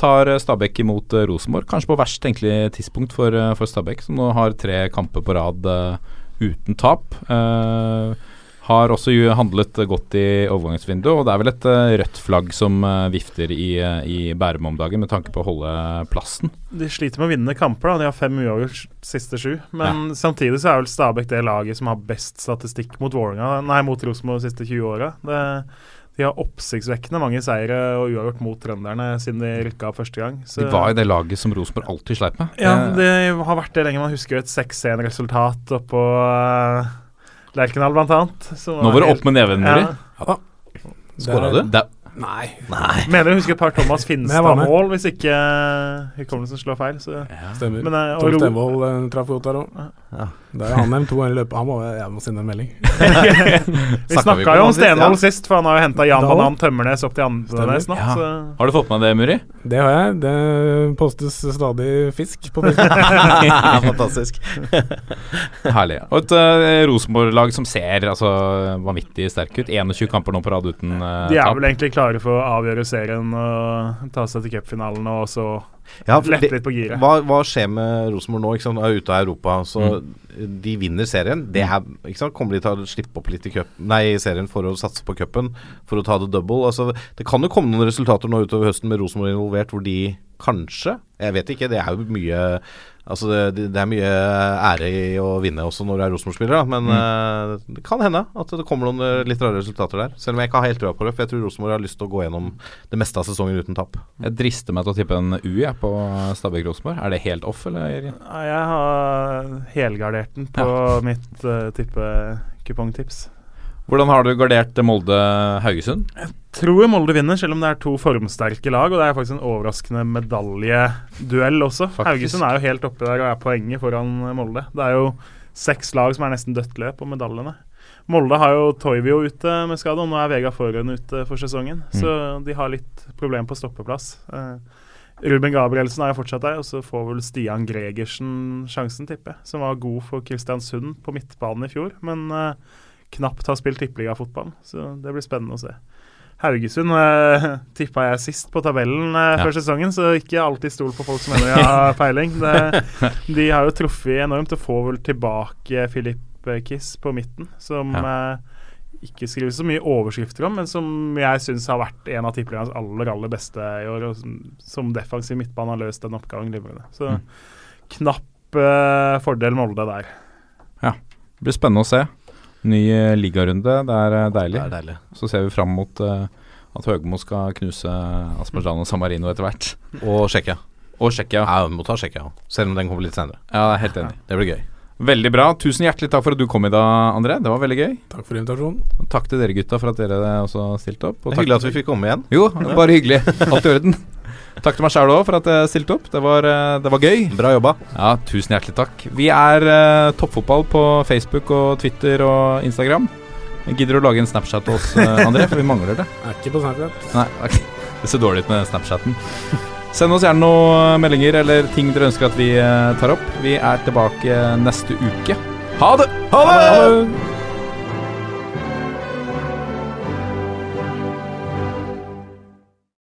tar Stabæk imot eh, Rosenborg, kanskje på verst tenkelig tidspunkt for, eh, for Stabæk, som nå har tre kamper på rad uh, uten tap. Eh, har også handlet godt i overgangsvinduet, og det er vel et eh, rødt flagg som eh, vifter i, eh, i Bærum om dagen, med tanke på å holde plassen. De sliter med å vinne kamper. da De har fem uavgjort siste sju. Men samtidig så er vel Stabæk det laget som har best statistikk mot Vålerenga Nei, mot Rosenborg de siste 20 åra. De har oppsiktsvekkende mange seire og uavgjort mot trønderne siden de rykka første gang. Så, De var jo det laget som Rosenborg alltid sleit med. ja, det har vært det lenge. Man husker jo et 6-1-resultat oppå Lerkendal, blant annet. som Nå var det opp med neven, Muri. Ja. Skåra du? Det, Nei. Mener jeg husker et par Thomas. [laughs] Finstad-mål, hvis ikke hukommelsen slår feil. Så. Stemmer. Men, eh, og Tom Stenvold uh, traff godt der òg. Ja. Det er han nevnt to ganger i løpet. Han må, jeg må sende en melding. [laughs] Vi snakka jo om Stenvold ja. sist, for han har jo henta Jan. Banan Tømmernes opp til Andenes nå. Ja. Så. har du fått med det, Muri? Det har jeg. Det postes stadig fisk på Facebook. [laughs] [laughs] Fantastisk. Herlig. Og et uh, Rosenborg-lag som ser altså, vanvittig sterke ut. 21 kamper nå på rad uten tap De er vel egentlig klare for å avgjøre serien og ta seg til cupfinalen og så Ja, lette litt på giret. Hva, hva skjer med Rosenborg nå? Ikke sant? Er ute av Europa, så de vinner serien. Det her, ikke sant? Kommer de til å slippe opp litt i, køp, nei, i serien for å satse på cupen? For å ta det double? Altså, det kan jo komme noen resultater nå utover høsten med Rosenborg involvert, hvor de kanskje Jeg vet ikke. Det er jo mye Altså det, det er mye ære i å vinne også når du er Rosenborg-spiller, da. Men eh, det kan hende at det kommer noen eh, litt rare resultater der. Selv om jeg ikke har helt trua på det, for jeg tror Rosenborg har lyst til å gå gjennom det meste av sesongen uten tap. Jeg drister meg til å tippe en U jeg, på Stabæk-Rosenborg. Er det helt off, eller? Jørgen? Jeg har helgardert den på mitt uh, tippekupongtips. Hvordan har du gardert Molde-Haugesund? Jeg Tror Molde vinner, selv om det er to formsterke lag. Og det er faktisk en overraskende medaljeduell også. Faktisk. Haugesund er jo helt oppe der og er poenget foran Molde. Det er jo seks lag som er nesten dødt løp om medaljene. Molde har jo Toivio ute med skade, og nå er Vega Forhund ute for sesongen. Så de har litt problem på stoppeplass. Eh, Ruben Gabrielsen er jo fortsatt der, og så får vel Stian Gregersen sjansen, tipper jeg. Som var god for Kristiansund på midtbanen i fjor, men eh, knapt har spilt tippeliga-fotball. Så det blir spennende å se. Haugesund eh, [laughs] tippa jeg sist på tabellen eh, Ja. før sesongen, så ikke alltid stol på folk som mener jeg [laughs] har peiling. Det, de har jo truffet enormt og får vel tilbake Filip Kiss på midten, som eh, ikke skrives så mye overskrifter om, men som jeg syns har vært en av tippeligaens aller aller beste i år. Og som, som defensiv midtbane har løst den oppgaven glimrende. Så Mm. knapp eh, fordel Molde der. Ja. Det blir spennende å se. Ny eh, ligarunde. Det er eh, deilig. Det er deilig. Så ser vi fram mot eh, at Høgmo skal knuse Aspergian og Samarino etter hvert. [laughs] Og Tsjekkia. Og Tsjekkia. Ja, vi må ta Tsjekkia òg. Selv om den kommer litt senere. Ja, helt enig. Det blir gøy. Veldig bra. Tusen hjertelig takk for at du kom i dag, André. Det var veldig gøy. Takk for invitasjonen. Og takk til dere gutta for at dere også stilte opp. Og Det er hyggelig at vi fikk komme igjen. Jo, bare hyggelig. [laughs] Alt i orden. Takk til meg sjæl òg for at jeg stilte opp. Det var, eh, det var gøy. Bra jobba. Ja, tusen hjertelig takk. Vi er uh, Toppfotball på Facebook og Twitter og Instagram. Gidder du å lage en Snapchat til oss, eh, [laughs] André? For vi mangler det. Er ikke på Snapchat. Nei, okay. det ser dårlig ut med Snapchaten. Send oss gjerne noen meldinger eller ting dere ønsker at vi tar opp. Vi er tilbake neste uke. Ha det! Ha det! Ha det!